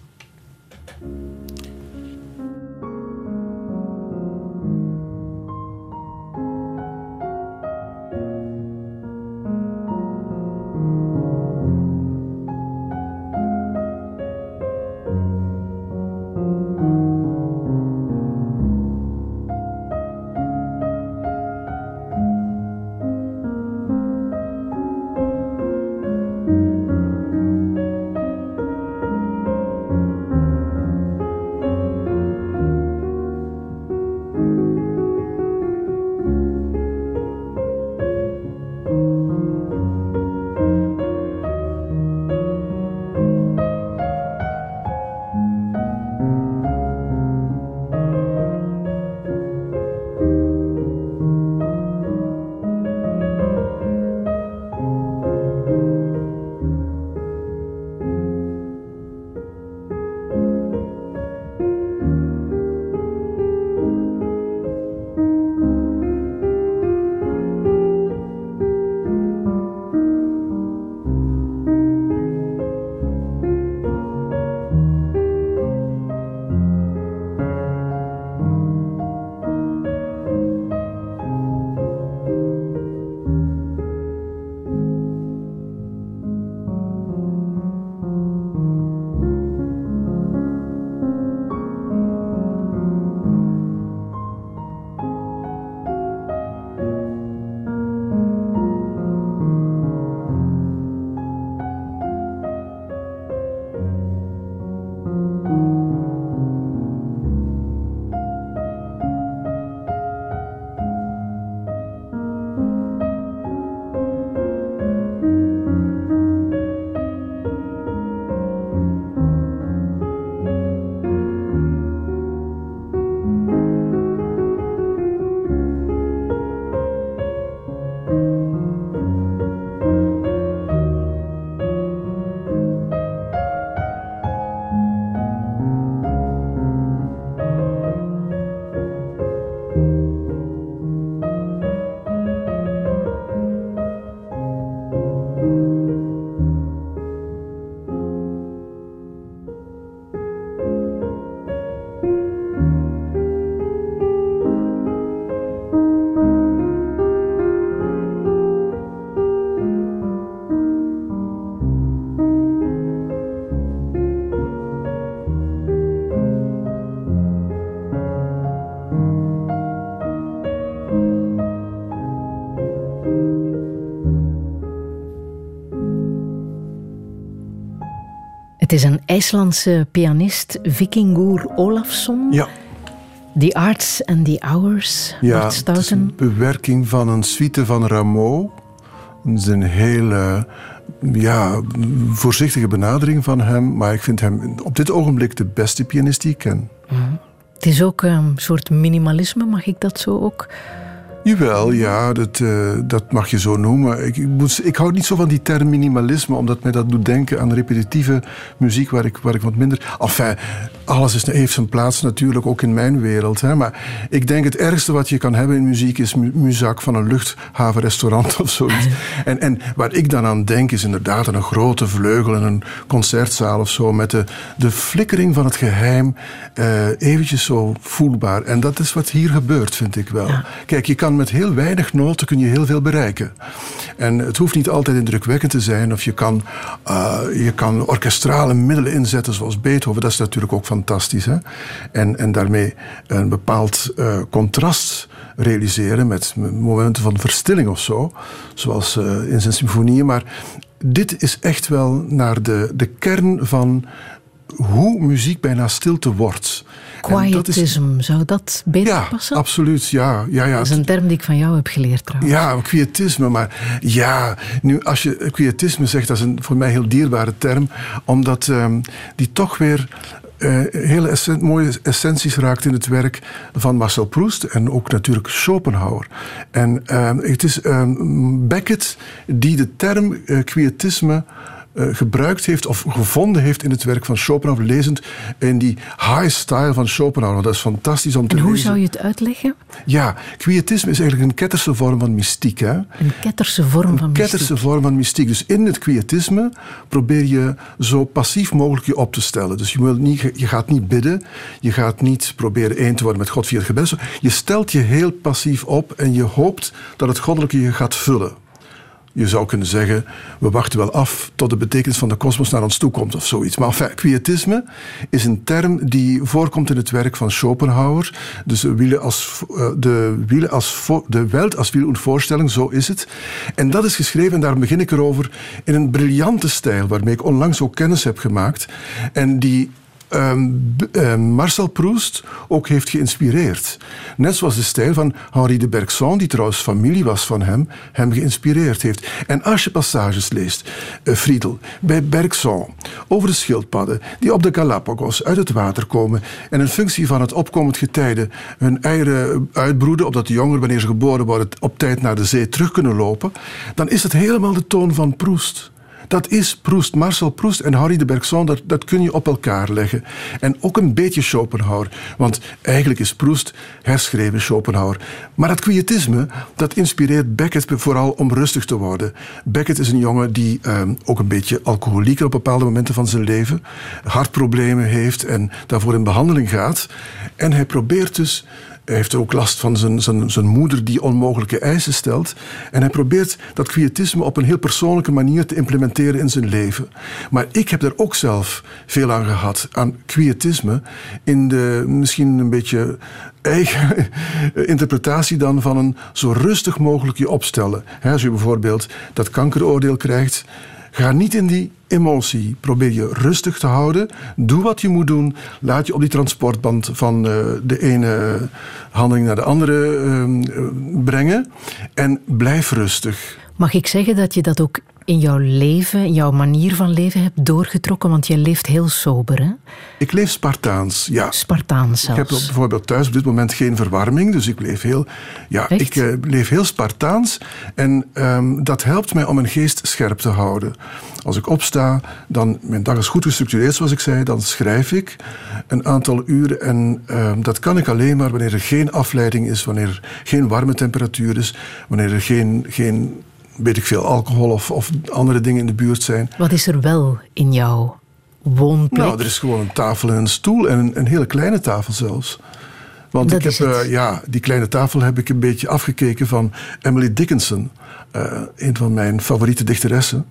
Is een IJslandse pianist, Vikingur Olafsson. Ja, The Arts and the Hours, ja Bart het is een bewerking van een suite van Rameau. Het is een hele ja, voorzichtige benadering van hem. Maar ik vind hem op dit ogenblik de beste pianist die ik ken. Het is ook een soort minimalisme, mag ik dat zo ook? Jawel, ja, dat, eh, dat mag je zo noemen. Ik, ik, moet, ik hou niet zo van die term minimalisme, omdat mij dat doet denken aan repetitieve muziek waar ik, waar ik wat minder... Enfin, alles is, heeft zijn plaats natuurlijk, ook in mijn wereld. Hè, maar ik denk het ergste wat je kan hebben in muziek is mu- muzak van een luchthavenrestaurant of zoiets. En, en waar ik dan aan denk is inderdaad een grote vleugel en een concertzaal of zo, met de, de flikkering van het geheim eh, eventjes zo voelbaar. En dat is wat hier gebeurt, vind ik wel. Kijk, je kan met heel weinig noten kun je heel veel bereiken. En het hoeft niet altijd indrukwekkend te zijn, of je kan, eh, je kan orkestrale middelen inzetten, zoals Beethoven. Dat is natuurlijk ook fantastisch. Hè? En, en daarmee een bepaald eh, contrast realiseren met momenten van verstilling of zo, zoals eh, in zijn symfonieën. Maar dit is echt wel naar de, de kern van hoe muziek bijna stilte wordt. Is- Quietism, zou dat beter ja, passen? absoluut. Ja, ja, ja. Dat is een term die ik van jou heb geleerd trouwens. Ja, quietisme. Maar ja, nu als je quietisme zegt, dat is een voor mij heel dierbare term. Omdat ehm, die toch weer eh, hele mooie essenties raakt in het werk van Marcel Proust. En ook natuurlijk Schopenhauer. En ehm, het is ehm, Beckett die de term eh, quietisme gebruikt heeft of gevonden heeft in het werk van Schopenhauer, lezend in die high style van Schopenhauer. Dat is fantastisch om te En hoe lezen. zou je het uitleggen? Ja, quietisme is eigenlijk een ketterse vorm van mystiek. Hè? Een ketterse vorm van Een ketterse mystiek. vorm van mystiek. Dus in het quietisme probeer je zo passief mogelijk je op te stellen. Dus je, wil niet, je gaat niet bidden, je gaat niet proberen één te worden met God via het gebed. Je stelt je heel passief op en je hoopt dat het goddelijke je gaat vullen. Je zou kunnen zeggen, we wachten wel af tot de betekenis van de kosmos naar ons toe komt of zoiets. Maar quietisme is een term die voorkomt in het werk van Schopenhauer. Dus de, wiele als, eh, de, wiele als, de Welt als Wiel Voorstelling, zo is het. En dat is geschreven, en daar begin ik erover, in een briljante stijl, waarmee ik onlangs ook kennis heb gemaakt. En die ehm, Marcel Proust ook heeft geïnspireerd. Net zoals de stijl van Henri de Bergson, die trouwens familie was van hem, hem geïnspireerd heeft. En als je passages leest, eh, Friedel, bij Bergson, over de schildpadden die op de Galapagos uit het water komen en in functie van het opkomend getijde hun eieren uitbroeden, opdat de jongeren, wanneer ze geboren worden, op tijd naar de zee terug kunnen lopen, dan is het helemaal de toon van Proust. Dat is Proust, Marcel Proust en Harry de Bergson, dat, dat kun je op elkaar leggen. En ook een beetje Schopenhauer, want eigenlijk is Proust herschreven Schopenhauer. Maar dat quietisme, dat inspireert Beckett vooral om rustig te worden. Beckett is een jongen die ehm, ook een beetje alcoholiek is op bepaalde momenten van zijn leven, hartproblemen heeft en daarvoor in behandeling gaat. En hij probeert dus hij heeft ook last van zijn, zijn, zijn moeder die onmogelijke eisen stelt. En hij probeert dat quietisme op een heel persoonlijke manier te implementeren in zijn leven. Maar ik heb er ook zelf veel aan gehad, aan quietisme. In de misschien een beetje eigen interpretatie dan van een zo rustig mogelijk je opstellen. Als je bijvoorbeeld dat kankeroordeel krijgt. Ga niet in die emotie. Probeer je rustig te houden. Doe wat je moet doen. Laat je op die transportband van eh, de ene handeling naar de andere eh, brengen. En blijf rustig. Mag ik zeggen dat je dat ook in jouw leven, jouw manier van leven hebt doorgetrokken? Want je leeft heel sober, hè? Ik leef Spartaans, ja. Spartaans Ik heb zelfs. bijvoorbeeld thuis op dit moment geen verwarming, dus ik leef heel, ja, Echt? ik eh, leef heel Spartaans. En ehm, dat helpt mij om mijn geest scherp te houden. Als ik opsta, dan, mijn dag is goed gestructureerd, zoals ik zei, dan schrijf ik een aantal uren. En ehm, dat kan ik alleen maar wanneer er geen afleiding is, wanneer er geen warme temperatuur is, wanneer er geen, geen weet ik veel, alcohol of, of andere dingen in de buurt zijn. Wat is er wel in jouw woonplek? Nou, er is gewoon een tafel en een stoel en een, een hele kleine tafel zelfs. Want Dat ik heb, eh, ja, die kleine tafel heb ik een beetje afgekeken van Emily Dickinson. eh, een van mijn favoriete dichteressen.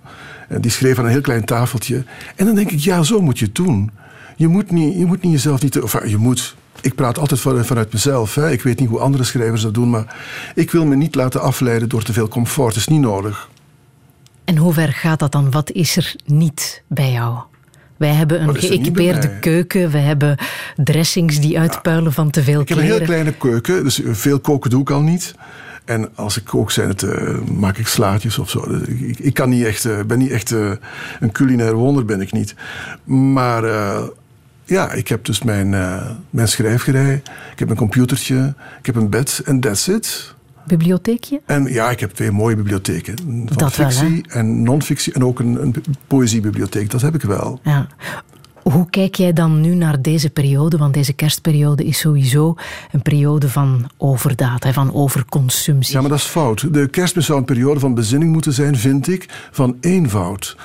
En die schreef aan een heel klein tafeltje. En dan denk ik, ja, zo moet je het doen. Je moet niet, je moet niet jezelf niet... Of, eh, je moet... Ik praat altijd van- vanuit mezelf. Hè. Ik weet niet hoe andere schrijvers dat doen, maar ik wil me niet laten afleiden door te veel comfort. Dat is niet nodig. En hoe ver gaat dat dan? Wat is er niet bij jou? Wij hebben een er geëquipeerde keuken. We hebben dressings die uitpuilen van te veel Ik heb een heel kleine keuken, dus veel koken doe ik al niet. En als ik kook, zijn het, eh, maak ik slaatjes of zo. Dus Ik, ik kan niet echt, eh, ben niet echt eh, een culinair wonder, ben ik niet. Maar ja, ik heb dus mijn, eh, mijn schrijfgerij, ik heb een computertje, ik heb een bed en that's it. Bibliotheekje? En ja, ik heb twee mooie bibliotheken. Van Dat wel, fictie en non-fictie en ook een, een poëziebibliotheek. Dat heb ik wel. Ja. Hoe kijk jij dan nu naar deze periode? Want deze kerstperiode is sowieso een periode van overdaad, van overconsumptie. Ja, maar dat is fout. De kerstmis zou een periode van bezinning moeten zijn, vind ik, van eenvoud.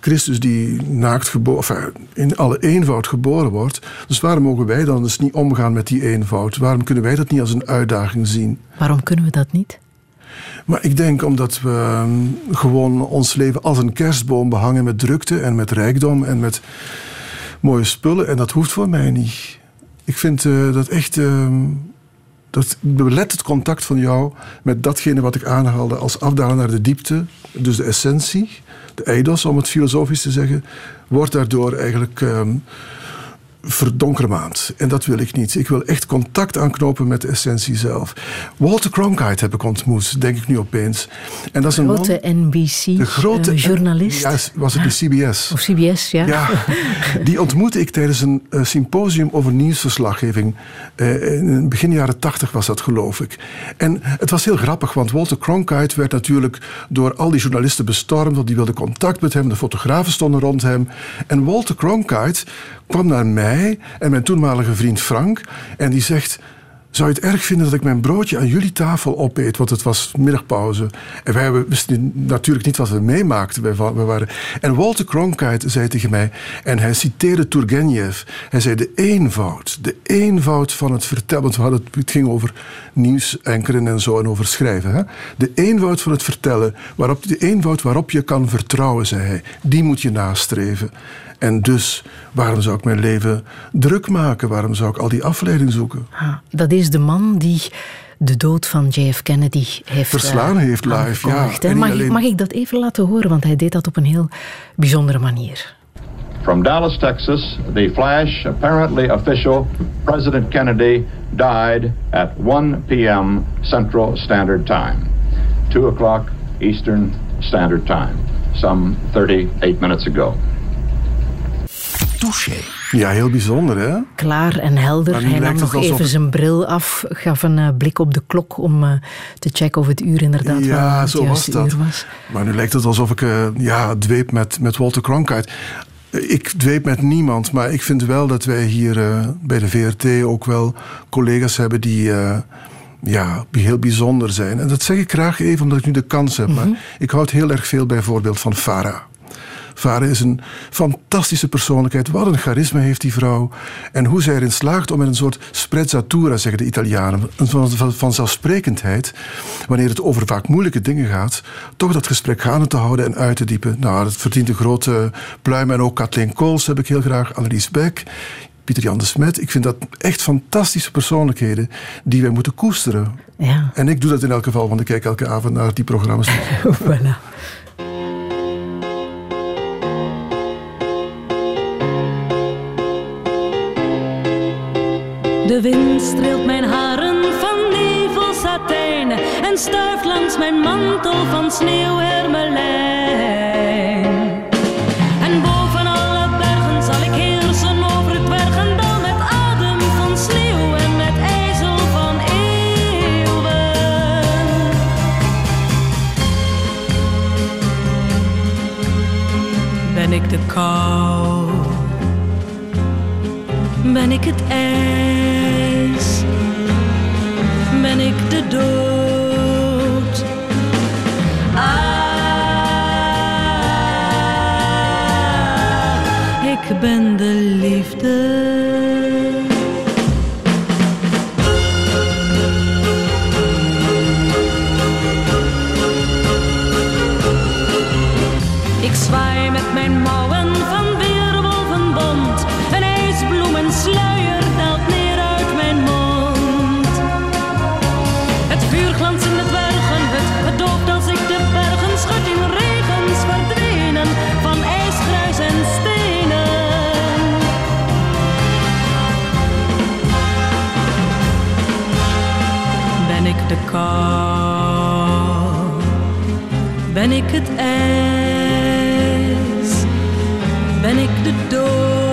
Christus die naakt geboren, enfin, in alle eenvoud geboren wordt. Dus waarom mogen wij dan dus niet omgaan met die eenvoud? Waarom kunnen wij dat niet als een uitdaging zien? Waarom kunnen we dat niet? Maar ik denk omdat we ehm, gewoon ons leven als een kerstboom behangen met drukte en met rijkdom en met mooie spullen. En dat hoeft voor mij niet. Ik vind eh, dat echt. ehm, dat belet het contact van jou met datgene wat ik aanhaalde als afdalen naar de diepte. Dus de essentie, de eidos, om het filosofisch te zeggen, wordt daardoor eigenlijk ehm verdonkermaand. En dat wil ik niet. Ik wil echt contact aanknopen met de essentie zelf. Walter Cronkite heb ik ontmoet, denk ik nu opeens. En dat is een man... Grote NBC De grote eh, journalist. Ja, was het de CBS? Of CBS, ja. Ja, die ontmoette ik tijdens een eh, symposium over nieuwsverslaggeving. Eh, in begin jaren tachtig was dat, geloof ik. En het was heel grappig, want Walter Cronkite werd natuurlijk door al die journalisten bestormd, want die wilden contact met hem, de fotografen stonden rond hem. En Walter Cronkite kwam naar mij en mijn toenmalige vriend Frank en die zegt... Zou je het erg vinden dat ik mijn broodje aan jullie tafel opeet? Want het was middagpauze. En wij wisten natuurlijk niet wat we meemaakten. Wij waren... En Walter Cronkite zei tegen mij, en hij citeerde Turgenev. Hij zei de eenvoud, de eenvoud van het vertellen. Want we hadden, het- ging over nieuwsankeren en zo en over schrijven. Hè? De eenvoud van het vertellen, waarop, de eenvoud waarop je kan vertrouwen, zei hij. Die moet je nastreven. En dus, waarom zou ik mijn leven druk maken? Waarom zou ik al die afleiding zoeken? Ah, dat is de man die de dood van JF Kennedy heeft Verslaan eh, heeft live, ja. Mag, ik, mag ik dat even laten horen? Want hij deed dat op een heel bijzondere manier. From Dallas, Texas, the flash, apparently official, President Kennedy died at 1 p.m. Central Standard Time, 2 o'clock Eastern Standard Time, some 38 minutes ago. Touché. Ja, heel bijzonder, hè? Klaar en helder. Maar nu Hij nam lijkt het nog alsof even zijn bril af, gaf een eh, blik op de klok om eh, te checken of het uur inderdaad wel Ja, het zo was dat. uur was. Maar nu lijkt het alsof ik eh, ja, dweep met, met Walter Cronkite. Ik dweep met niemand, maar ik vind wel dat wij hier eh, bij de VRT ook wel collega's hebben die eh, ja, heel bijzonder zijn. En dat zeg ik graag even omdat ik nu de kans heb. Maar ik houd heel erg veel bijvoorbeeld van Farah. Farah is een fantastische persoonlijkheid. Wat een charisma heeft die vrouw. En hoe zij erin slaagt om met een soort sprezzatura, zeggen de Italianen, een van, van, vanzelfsprekendheid, wanneer het over vaak moeilijke dingen gaat, toch dat gesprek gaande te houden en uit te diepen. Nou, dat verdient een grote pluim. En ook Kathleen Kools heb ik heel graag, Annelies Beck. Pieter Jan de Smet. Ik vind dat echt fantastische persoonlijkheden die wij moeten koesteren. Ja, En ik doe dat in elk geval, want ik kijk elke avond naar die programma's. voilà. De wind streelt mijn haren van nevels Latijn en stuift langs mijn mantel van sneeuwhermelijn. En boven alle bergen zal ik heersen over het bergendal met adem van sneeuw en met ijzel van eeuwen. Ben ik de kou? Ben ik het ijs? Ben de kou? Ben ik het ijs? Ben ik de dood?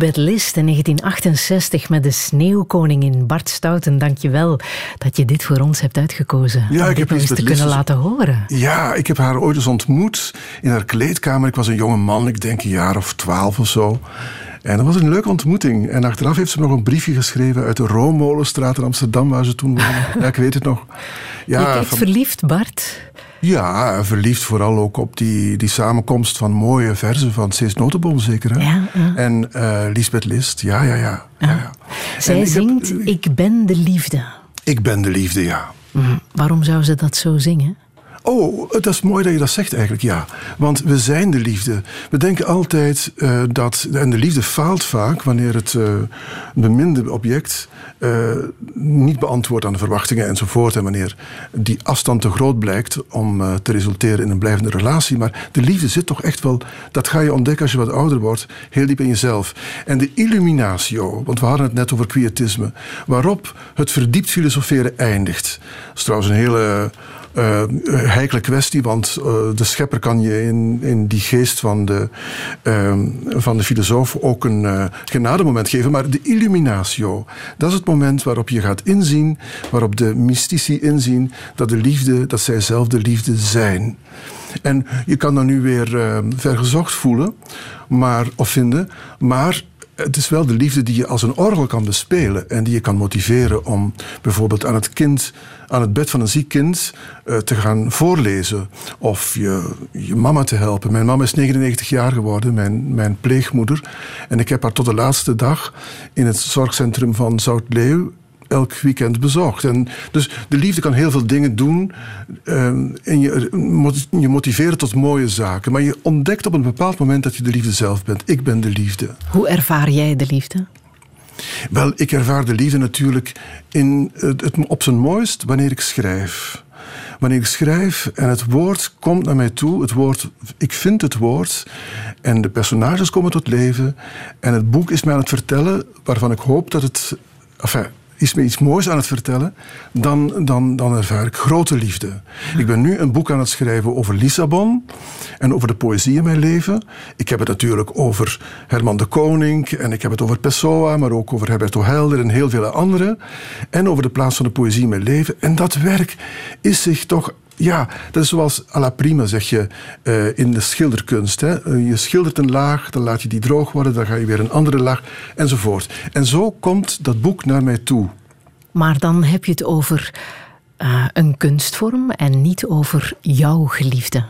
Lisbeth List in 1968 met de Sneeuwkoningin Bart Stouten. Dank je wel dat je dit voor ons hebt uitgekozen. Ja, om ik dit heb eens te kunnen List- laten horen. Ja, ik heb haar ooit eens ontmoet in haar kleedkamer. Ik was een jonge man, ik denk een jaar of twaalf of zo. En dat was een leuke ontmoeting. En achteraf heeft ze nog een briefje geschreven uit de Roommolenstraat in Amsterdam, waar ze toen woonde. Ja, ik weet het nog. je Ja, kijkt van- verliefd, Bart. Ja, verliefd vooral ook op die, die samenkomst van mooie verzen van Cees Notenboom, zeker. Hè? Ja, ja. En eh Lisbeth List, ja, ja, ja. ja, ja. Zij heb- zingt Ik ben de liefde. Ik ben de liefde, ja. Mhm. Waarom zou ze dat zo zingen? Oh, dat is mooi dat je dat zegt eigenlijk, ja. Want we zijn de liefde. We denken altijd eh, dat... En de liefde faalt vaak wanneer het eh beminde object... eh, niet beantwoordt aan de verwachtingen enzovoort. En wanneer die afstand te groot blijkt om eh, te resulteren in een blijvende relatie. Maar de liefde zit toch echt wel... Dat ga je ontdekken als je wat ouder wordt. Heel diep in jezelf. En de illuminatio, want we hadden het net over quietisme. Waarop het verdiept filosoferen eindigt. Dat is trouwens een hele eh, heikele kwestie, want eh, de schepper kan je in, in die geest van de, ehm, van de filosoof ook een eh, genademoment geven. Maar de illuminatio, dat is het moment waarop je gaat inzien, waarop de mystici inzien dat de liefde, dat zij zelf de liefde zijn. En je kan dan nu weer eh, vergezocht voelen, maar, of vinden, maar het is wel de liefde die je als een orgel kan bespelen en die je kan motiveren om bijvoorbeeld aan het kind, aan het bed van een ziek kind eh, te gaan voorlezen of je, je mama te helpen. Mijn mama is 99 jaar geworden, mijn, mijn pleegmoeder, en ik heb haar tot de laatste dag in het zorgcentrum van Zoutleeuw elk weekend bezocht. En dus de liefde kan heel veel dingen doen. eh, en je, je motiveren tot mooie zaken. Maar je ontdekt op een bepaald moment dat je de liefde zelf bent. Ik ben de liefde. Hoe ervaar jij de liefde? Wel, ik ervaar de liefde natuurlijk in het, op zijn mooist wanneer ik schrijf. Wanneer ik schrijf en het woord komt naar mij toe, het woord, ik vind het woord en de personages komen tot leven en het boek is mij aan het vertellen waarvan ik hoop dat het, is me iets moois aan het vertellen, dan, dan, dan ervaar ik grote liefde. Ik ben nu een boek aan het schrijven over Lissabon en over de poëzie in mijn leven. Ik heb het natuurlijk over Herman de Koning en ik heb het over Pessoa, maar ook over Herberto Helder en heel veel anderen. En over de plaats van de poëzie in mijn leven. En dat werk is zich toch ja, dat is zoals à la prima, zeg je eh, in de schilderkunst. Hè. Eh, je schildert een laag, dan laat je die droog worden, dan ga je weer een andere laag, enzovoort. En zo komt dat boek naar mij toe. Maar dan heb je het over eh, een kunstvorm en niet over jouw geliefde.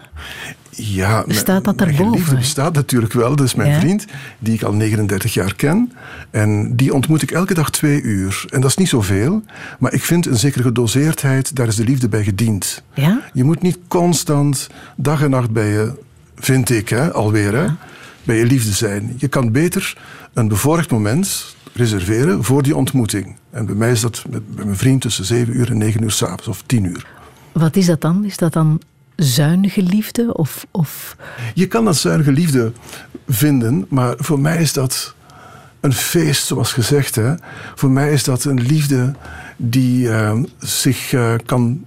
Ja, Staat dat geliefde bestaat natuurlijk wel. Dat is mijn Ja. vriend, die ik al 39 jaar ken. En die ontmoet ik elke dag twee uur. En dat is niet zoveel, maar ik vind een zekere gedoseerdheid, daar is de liefde bij gediend. Ja? Je moet niet constant dag en nacht bij je, vind ik, hè, alweer, hè, bij je liefde zijn. Je kan beter een bevoorrecht moment reserveren voor die ontmoeting. En bij mij is dat met, met mijn vriend tussen 7 uur en 9 uur s'avonds of 10 uur. Wat is dat dan? Is dat dan zuinige liefde? Of, of... Je kan dat zuinige liefde vinden, maar voor mij is dat een feest, zoals gezegd. Hè. Voor mij is dat een liefde die eh, zich eh, kan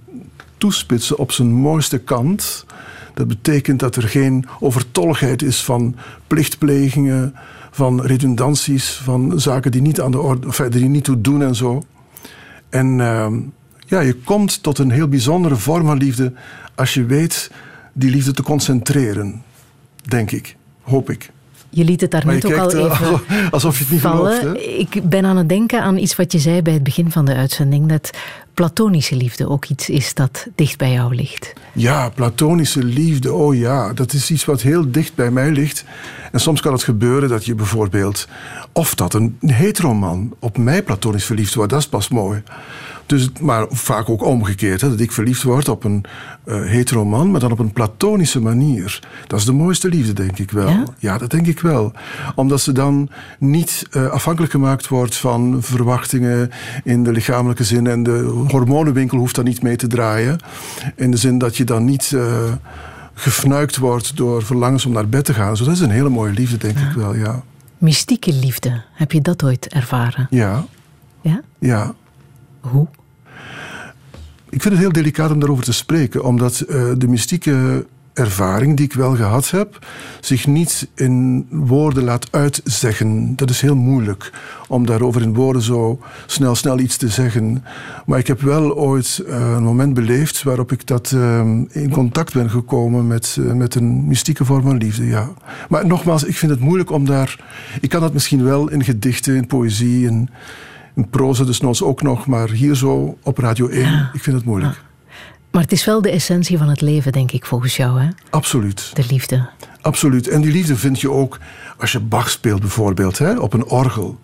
toespitsen op zijn mooiste kant. Dat betekent dat er geen overtolligheid is van plichtplegingen, van redundanties, van zaken die niet aan de orde, enfin, die niet toe doen en zo. En ehm, ja, je komt tot een heel bijzondere vorm van liefde als je weet die liefde te concentreren, denk ik, hoop ik. Je liet het daar net ook al eh, even alsof- alsof je het niet vallen. gelooft. Hè? Ik ben aan het denken aan iets wat je zei bij het begin van de uitzending. Dat platonische liefde ook iets is dat dicht bij jou ligt. Ja, platonische liefde, oh ja, dat is iets wat heel dicht bij mij ligt. En soms kan het gebeuren dat je bijvoorbeeld, of dat een heteroman op mij platonisch verliefd wordt, dat is pas mooi. Dus, maar vaak ook omgekeerd, hè, dat ik verliefd word op een eh heteroman, maar dan op een platonische manier. Dat is de mooiste liefde, denk ik wel. Ja? dat denk ik wel. Omdat ze dan niet eh, afhankelijk gemaakt wordt van verwachtingen in de lichamelijke zin. En de hormonenwinkel hoeft daar niet mee te draaien. In de zin dat je dan niet eh, gefnuikt wordt door verlangens om naar bed te gaan. Zo, dat is een hele mooie liefde, denk ik wel, ja. Mystieke liefde, heb je dat ooit ervaren? Ja, Ja? ja. Hoe? Ik vind het heel delicaat om daarover te spreken, omdat eh, de mystieke ervaring die ik wel gehad heb, zich niet in woorden laat uitzeggen. Dat is heel moeilijk om daarover in woorden zo snel, snel iets te zeggen. Maar ik heb wel ooit eh, een moment beleefd waarop ik dat eh, in contact ben gekomen met, met een mystieke vorm van liefde. Ja. Maar nogmaals, ik vind het moeilijk om daar. Ik kan dat misschien wel in gedichten, in poëzie, in proza, dus noods ook nog, maar hier zo op Radio 1, ik vind het moeilijk. Maar het is wel de essentie van het leven, denk ik, volgens jou, hè? Absoluut. De liefde. Absoluut. En die liefde vind je ook als je Bach speelt bijvoorbeeld, hè, op een orgel.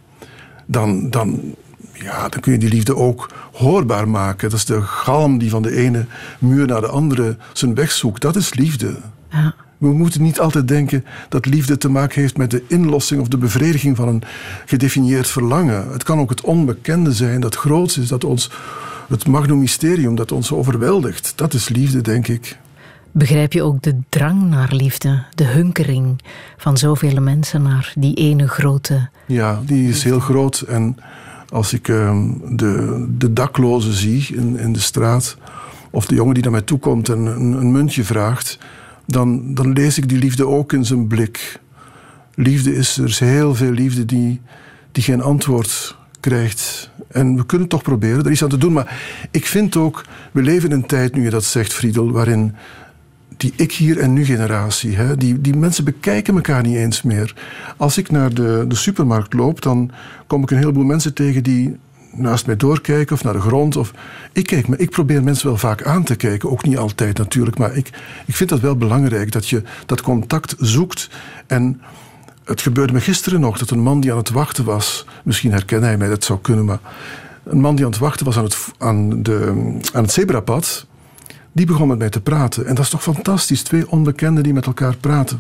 Dan, dan, ja, dan kun je die liefde ook hoorbaar maken. Dat is de galm die van de ene muur naar de andere zijn weg zoekt. Dat is liefde. Ja. We moeten niet altijd denken dat liefde te maken heeft met de inlossing of de bevrediging van een gedefinieerd verlangen. Het kan ook het onbekende zijn dat groot is, dat ons, het magnum mysterium dat ons overweldigt. Dat is liefde, denk ik. Begrijp je ook de drang naar liefde, de hunkering van zoveel mensen naar die ene grote. Ja, die is heel groot. En als ik ehm, de, de daklozen zie in, in de straat, of de jongen die naar mij toe komt en een, een muntje vraagt, dan, dan lees ik die liefde ook in zijn blik. Liefde is, er is heel veel liefde die, die geen antwoord krijgt. En we kunnen toch proberen er iets aan te doen. Maar ik vind ook, we leven in een tijd, nu je dat zegt, Friedel, waarin die ik hier en nu generatie, hè, die, die mensen bekijken elkaar niet eens meer. Als ik naar de, de supermarkt loop, dan kom ik een heleboel mensen tegen die naast mij doorkijken of naar de grond. Of, ik, kijk, me- ik probeer mensen wel vaak aan te kijken, ook niet altijd natuurlijk, maar ik, ik vind dat wel belangrijk dat je dat contact zoekt. En het gebeurde me gisteren nog dat een man die aan het wachten was, misschien herkent hij mij, dat zou kunnen, maar een man die aan het wachten was aan het, aan de, aan het zebrapad, die begon met mij te praten. En dat is toch fantastisch, twee onbekenden die met elkaar praten.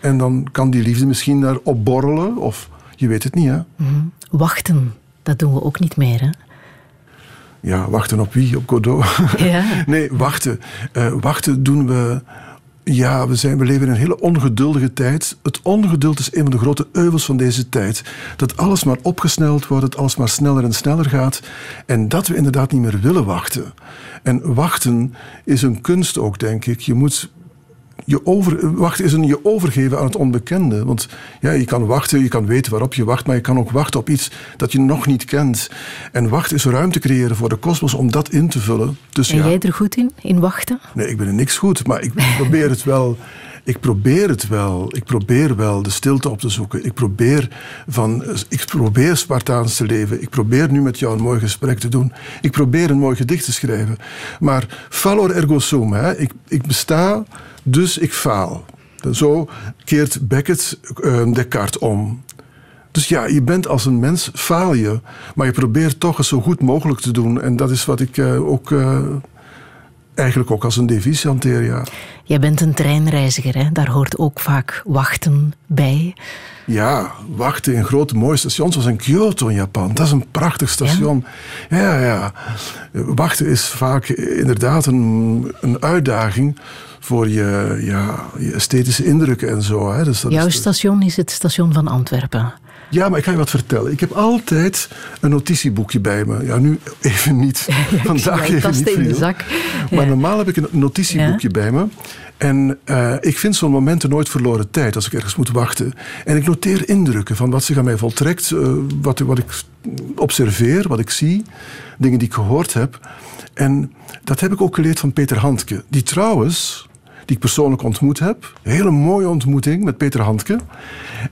En dan kan die liefde misschien daar opborrelen, of je weet het niet, hè? Wachten, dat doen we ook niet meer, hè? Ja, wachten op wie? Op Godot? Ja. nee, wachten. Eh, wachten doen we Ja, we, zijn, we leven in een hele ongeduldige tijd. Het ongeduld is een van de grote euvels van deze tijd. Dat alles maar opgesneld wordt, dat alles maar sneller en sneller gaat. En dat we inderdaad niet meer willen wachten. En wachten is een kunst ook, denk ik. Je moet je over, wachten is een je overgeven aan het onbekende. Want ja, je kan wachten, je kan weten waarop je wacht, maar je kan ook wachten op iets dat je nog niet kent. En wachten is ruimte creëren voor de kosmos om dat in te vullen. Dus En ja, jij er goed in, in wachten? nee, ik ben in niks goed, maar ik probeer het wel. Ik probeer het wel. Ik probeer wel de stilte op te zoeken. Ik probeer, van, ik probeer Spartaans te leven. Ik probeer nu met jou een mooi gesprek te doen. Ik probeer een mooi gedicht te schrijven. Maar fallor ergo sum. Hè. Ik, ik besta, dus ik faal. Zo keert Beckett eh, Descartes om. Dus ja, je bent als een mens, faal je. Maar je probeert toch het zo goed mogelijk te doen. En dat is wat ik eh, ook eh, eigenlijk ook als een devies hanteer, ja. Jij bent een treinreiziger, hè? daar hoort ook vaak wachten bij. Ja, wachten in grote mooie stations zoals in Kyoto in Japan. Dat is een prachtig station. Ja, ja. Wachten is vaak inderdaad een, een uitdaging voor je, ja, je esthetische indrukken en zo. Hè. Dus dat Jouw is, station is het station van Antwerpen. Ja, maar ik ga je wat vertellen. Ik heb altijd een notitieboekje bij me. Ja, nu even niet. Vandaag even niet in de veel. zak. Maar normaal heb ik een notitieboekje bij me. En eh, ik vind zo'n momenten nooit verloren tijd als ik ergens moet wachten. En ik noteer indrukken van wat zich aan mij voltrekt, eh, wat, wat ik observeer, wat ik zie, dingen die ik gehoord heb. En dat heb ik ook geleerd van Peter Handke, die trouwens, die ik persoonlijk ontmoet heb. Een hele mooie ontmoeting met Peter Handke.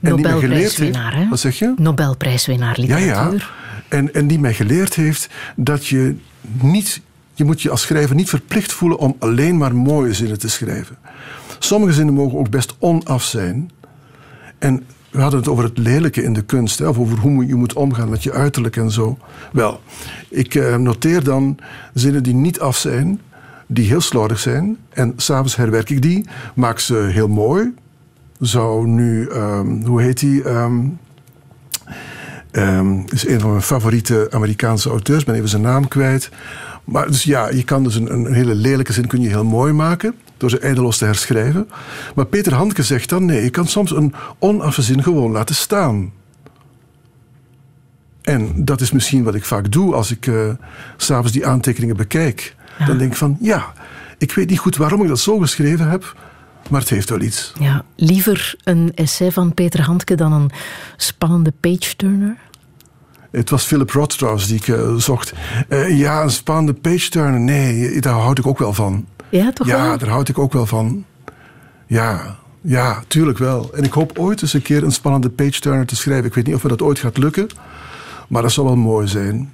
En die mij geleerd heeft. Nobelprijswinnaar, hè? Wat zeg je? Nobelprijswinnaar Ja, literatuur. ja. En, en die mij geleerd heeft dat je niet... Je moet je als schrijver niet verplicht voelen om alleen maar mooie zinnen te schrijven. Sommige zinnen mogen ook best onaf zijn. En we hadden het over het lelijke in de kunst. Hè, of over hoe je moet omgaan met je uiterlijk en zo. Wel, ik eh, noteer dan zinnen die niet af zijn. Die heel slordig zijn. En s'avonds herwerk ik die. Maak ze heel mooi. Zou nu... ehm, hoe heet die... Ehm, is een van mijn favoriete Amerikaanse auteurs. Ben even zijn naam kwijt. Maar dus ja, je kan dus een, een hele lelijke zin kun je heel mooi maken. Door ze eindeloos te herschrijven. Maar Peter Handke zegt dan nee, je kan soms een onaffe zin gewoon laten staan. En dat is misschien wat ik vaak doe als ik s s'avonds die aantekeningen bekijk. Dan denk ik van ja, ik weet niet goed waarom ik dat zo geschreven heb. Maar het heeft wel iets. Ja, liever een essay van Peter Handke dan een spannende page-turner? Het was Philip Roth trouwens die ik eh, zocht. Eh, ja, een spannende page-turner. Nee, daar houd ik ook wel van. Ja, toch ja, wel? daar houd ik ook wel van. Ja, ja, tuurlijk wel. En ik hoop ooit eens een keer een spannende page-turner te schrijven. Ik weet niet of me dat ooit gaat lukken. Maar dat zal wel mooi zijn.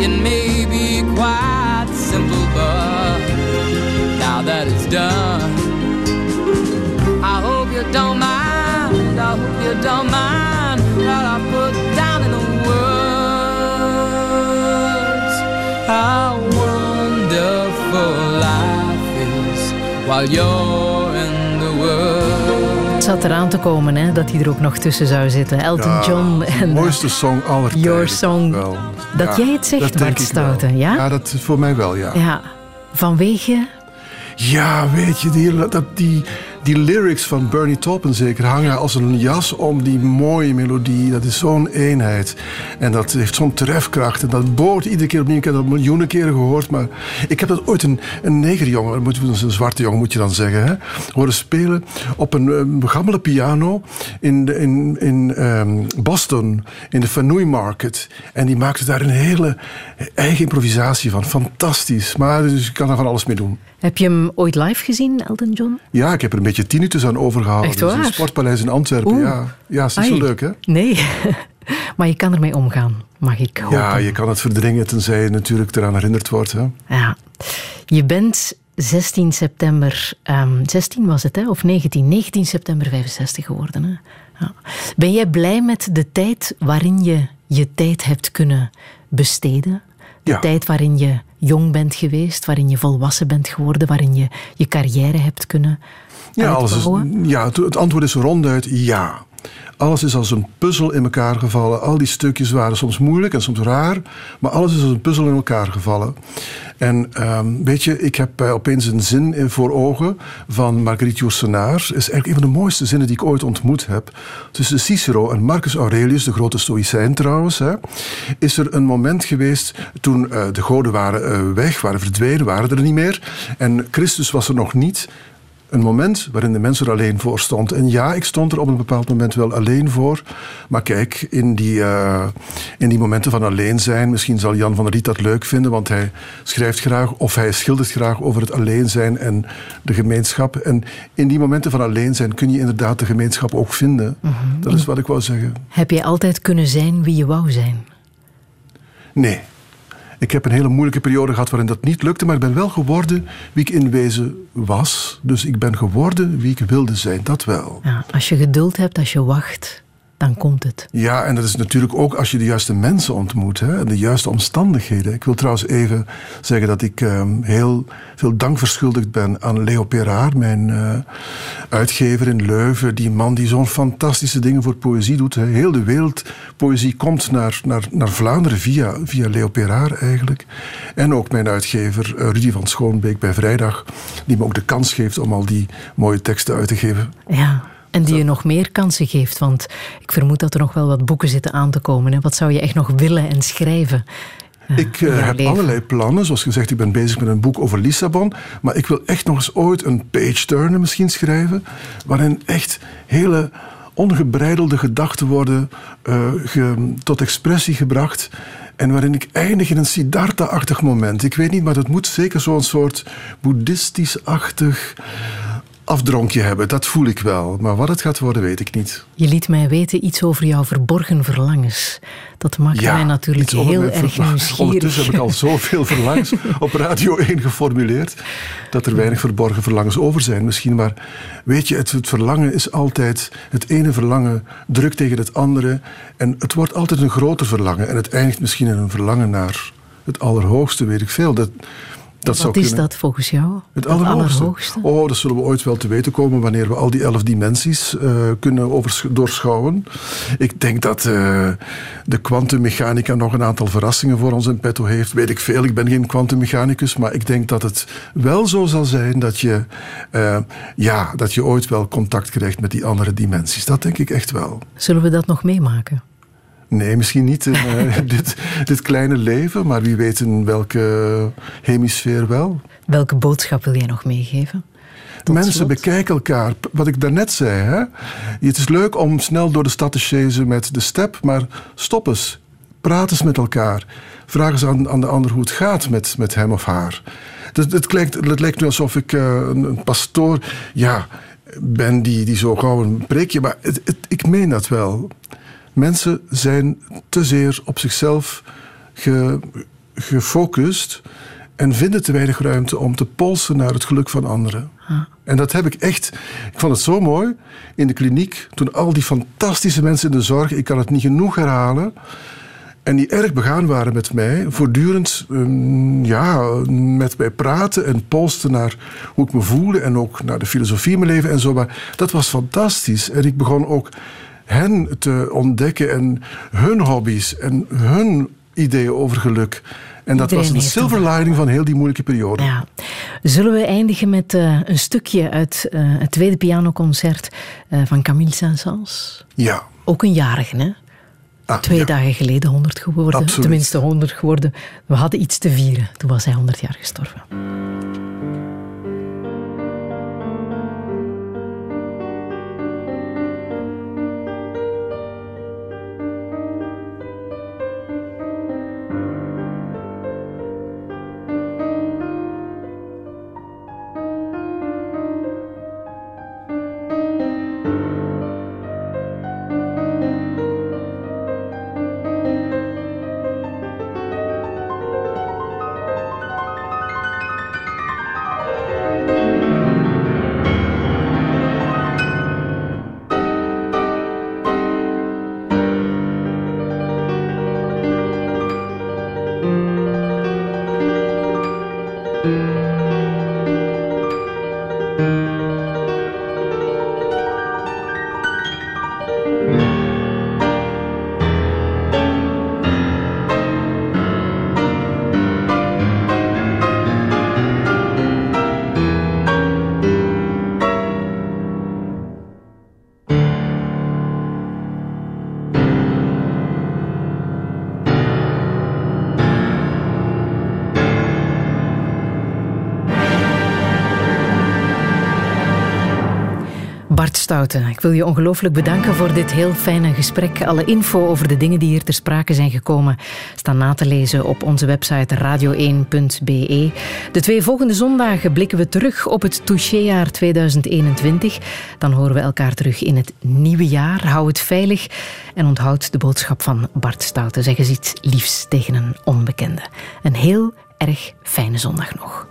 It may be quite simple, but now that it's done, I hope you don't mind. I hope you don't mind what I put down in the words. How wonderful life is while you're in the world. Het zat eraan te komen hè, dat hij er ook nog tussen zou zitten. Elton Ja, John en mooiste song aller Your Song. wel. Dat jij het zegt, Bart. Stouten, ja? Ja, dat voor mij wel, ja. Ja, vanwege... Ja, weet je, die, dat, die, die lyrics van Bernie Taupin zeker hangen als een jas om die mooie melodie. Dat is zo'n eenheid. En dat heeft zo'n trefkracht. En dat boort iedere keer opnieuw. Ik heb dat miljoenen keren gehoord. Maar ik heb dat ooit een, een negerjongen, een zwarte jongen moet je dan zeggen, hè, horen spelen op een um, gammele piano in, in, in ehm, Boston, in de Fanui Market. En die maakte daar een hele eigen improvisatie van. Fantastisch. Maar dus je kan er van alles mee doen. Heb je hem ooit live gezien, Elton John? Ja, ik heb er een beetje tinnitus aan overgehouden. Echt Dus sportpaleis in Antwerpen, Oeh. ja. Ja, is niet zo leuk, hè? Nee, maar je kan ermee omgaan, mag ik hopen. Ja, je kan het verdringen tenzij je natuurlijk eraan herinnerd wordt. Hè? Ja. Je bent 16 september, ehm 16 was het, hè? of 19? 19 september 65 geworden. Hè? Ja. Ben jij blij met de tijd waarin je je tijd hebt kunnen besteden? De Ja. tijd waarin je jong bent geweest, waarin je volwassen bent geworden, waarin je je carrière hebt kunnen Ja, alles is, ja, het, het antwoord is ronduit ja. Alles is als een puzzel in elkaar gevallen. Al die stukjes waren soms moeilijk en soms raar, maar alles is als een puzzel in elkaar gevallen. En ehm, weet je, ik heb eh, opeens een zin in- voor ogen van Marguerite Yourcenar. is eigenlijk een van de mooiste zinnen die ik ooit ontmoet heb. Tussen Cicero en Marcus Aurelius, de grote stoïcijn trouwens, hè, is er een moment geweest toen eh, de goden waren eh, weg, waren verdwenen, waren er niet meer. En Christus was er nog niet. Een moment waarin de mens er alleen voor stond. En ja, ik stond er op een bepaald moment wel alleen voor. Maar kijk, in die, eh, in die momenten van alleen zijn, misschien zal Jan van der Riet dat leuk vinden, want hij schrijft graag of hij schildert graag over het alleen zijn en de gemeenschap. En in die momenten van alleen zijn kun je inderdaad de gemeenschap ook vinden. Dat is wat ik wou zeggen. Heb jij altijd kunnen zijn wie je wou zijn? Nee. Ik heb een hele moeilijke periode gehad waarin dat niet lukte, maar ik ben wel geworden wie ik in wezen was. Dus ik ben geworden wie ik wilde zijn, dat wel. Ja, als je geduld hebt, als je wacht, dan komt het. Ja, en dat is natuurlijk ook als je de juiste mensen ontmoet hè, en de juiste omstandigheden. Ik wil trouwens even zeggen dat ik ehm, heel veel dank verschuldigd ben aan Leo Perard, mijn eh, uitgever in Leuven. Die man die zo'n fantastische dingen voor poëzie doet. Hè. Heel de wereld poëzie komt naar, naar, naar Vlaanderen via, via Leo eigenlijk. En ook mijn uitgever eh, Rudy van Schoonbeek bij Vrijdag, die me ook de kans geeft om al die mooie teksten uit te geven. Ja, en die je nog meer kansen geeft. Want ik vermoed dat er nog wel wat boeken zitten aan te komen. Hè. Wat zou je echt nog willen en schrijven? eh, Ik eh, heb leven? allerlei plannen. Zoals gezegd, ik ben bezig met een boek over Lissabon. Maar ik wil echt nog eens ooit een page-turner misschien schrijven. Waarin echt hele ongebreidelde gedachten worden eh, ge- tot expressie gebracht. En waarin ik eindig in een Siddhartha-achtig moment. Ik weet niet, maar dat moet zeker zo'n soort boeddhistisch-achtig afdronkje hebben. Dat voel ik wel. Maar wat het gaat worden, weet ik niet. Je liet mij weten iets over jouw verborgen verlangens. Dat maakt mij natuurlijk heel erg nieuwsgierig. Ondertussen heb ik al zoveel verlangens op Radio 1 geformuleerd, dat er weinig verborgen verlangens over zijn misschien. Maar weet je, het, het verlangen is altijd, het ene verlangen drukt tegen het andere. En het wordt altijd een groter verlangen. En het eindigt misschien in een verlangen naar het allerhoogste, weet ik veel. Dat, dat Wat is kunnen. dat volgens jou? Het allerhoogste. Oh, dat zullen we ooit wel te weten komen wanneer we al die elf dimensies eh, kunnen doorschouwen. Ik denk dat eh, de kwantummechanica nog een aantal verrassingen voor ons in petto heeft. Weet ik veel, ik ben geen kwantummechanicus, maar ik denk dat het wel zo zal zijn dat je, eh, ja, dat je ooit wel contact krijgt met die andere dimensies. Dat denk ik echt wel. Zullen we dat nog meemaken? Nee, misschien niet in eh, dit, dit kleine leven, maar wie weet in welke hemisfeer wel. Welke boodschap wil jij nog meegeven? Tot Mensen slot. bekijken elkaar. Wat ik daarnet zei. Hè? Het is leuk om snel door de stad te chasen met de step, maar stop eens. Praat eens met elkaar. Vraag eens aan, aan de ander hoe het gaat met, met hem of haar. Het, het, lijkt, het lijkt nu alsof ik eh, een, een pastoor ja, ben die, die zo gauw een preekje... Maar het, het- ik meen dat wel. Mensen zijn te zeer op zichzelf ge- gefocust en vinden te weinig ruimte om te polsen naar het geluk van anderen. En dat heb ik echt. Ik vond het zo mooi in de kliniek toen al die fantastische mensen in de zorg, ik kan het niet genoeg herhalen. En die erg begaan waren met mij, voortdurend ehm, ja, met mij praten en polsten naar hoe ik me voelde en ook naar de filosofie in mijn leven en zo. Maar dat was fantastisch. En ik begon ook hen te ontdekken en hun hobby's en hun ideeën over geluk. En dat Iedereen was een silver lining van heel die moeilijke periode. Ja. Zullen we eindigen met eh, een stukje uit eh, het tweede pianoconcert eh, van Camille Saint-Saëns? Ja. Ook een jarige, hè? Ah, Twee ja. dagen geleden 100 geworden. Absoluut. Tenminste 100 geworden. We hadden iets te vieren. Toen was hij 100 jaar gestorven. Stouten, ik wil je ongelooflijk bedanken voor dit heel fijne gesprek. Alle info over de dingen die hier ter sprake zijn gekomen staan na te lezen op onze website radio1.be. De twee volgende zondagen blikken we terug op het touchéjaar 2021. Dan horen we elkaar terug in het nieuwe jaar. Hou het veilig en onthoud de boodschap van Bart Stouten. Zeg eens iets liefs tegen een onbekende. Een heel erg fijne zondag nog.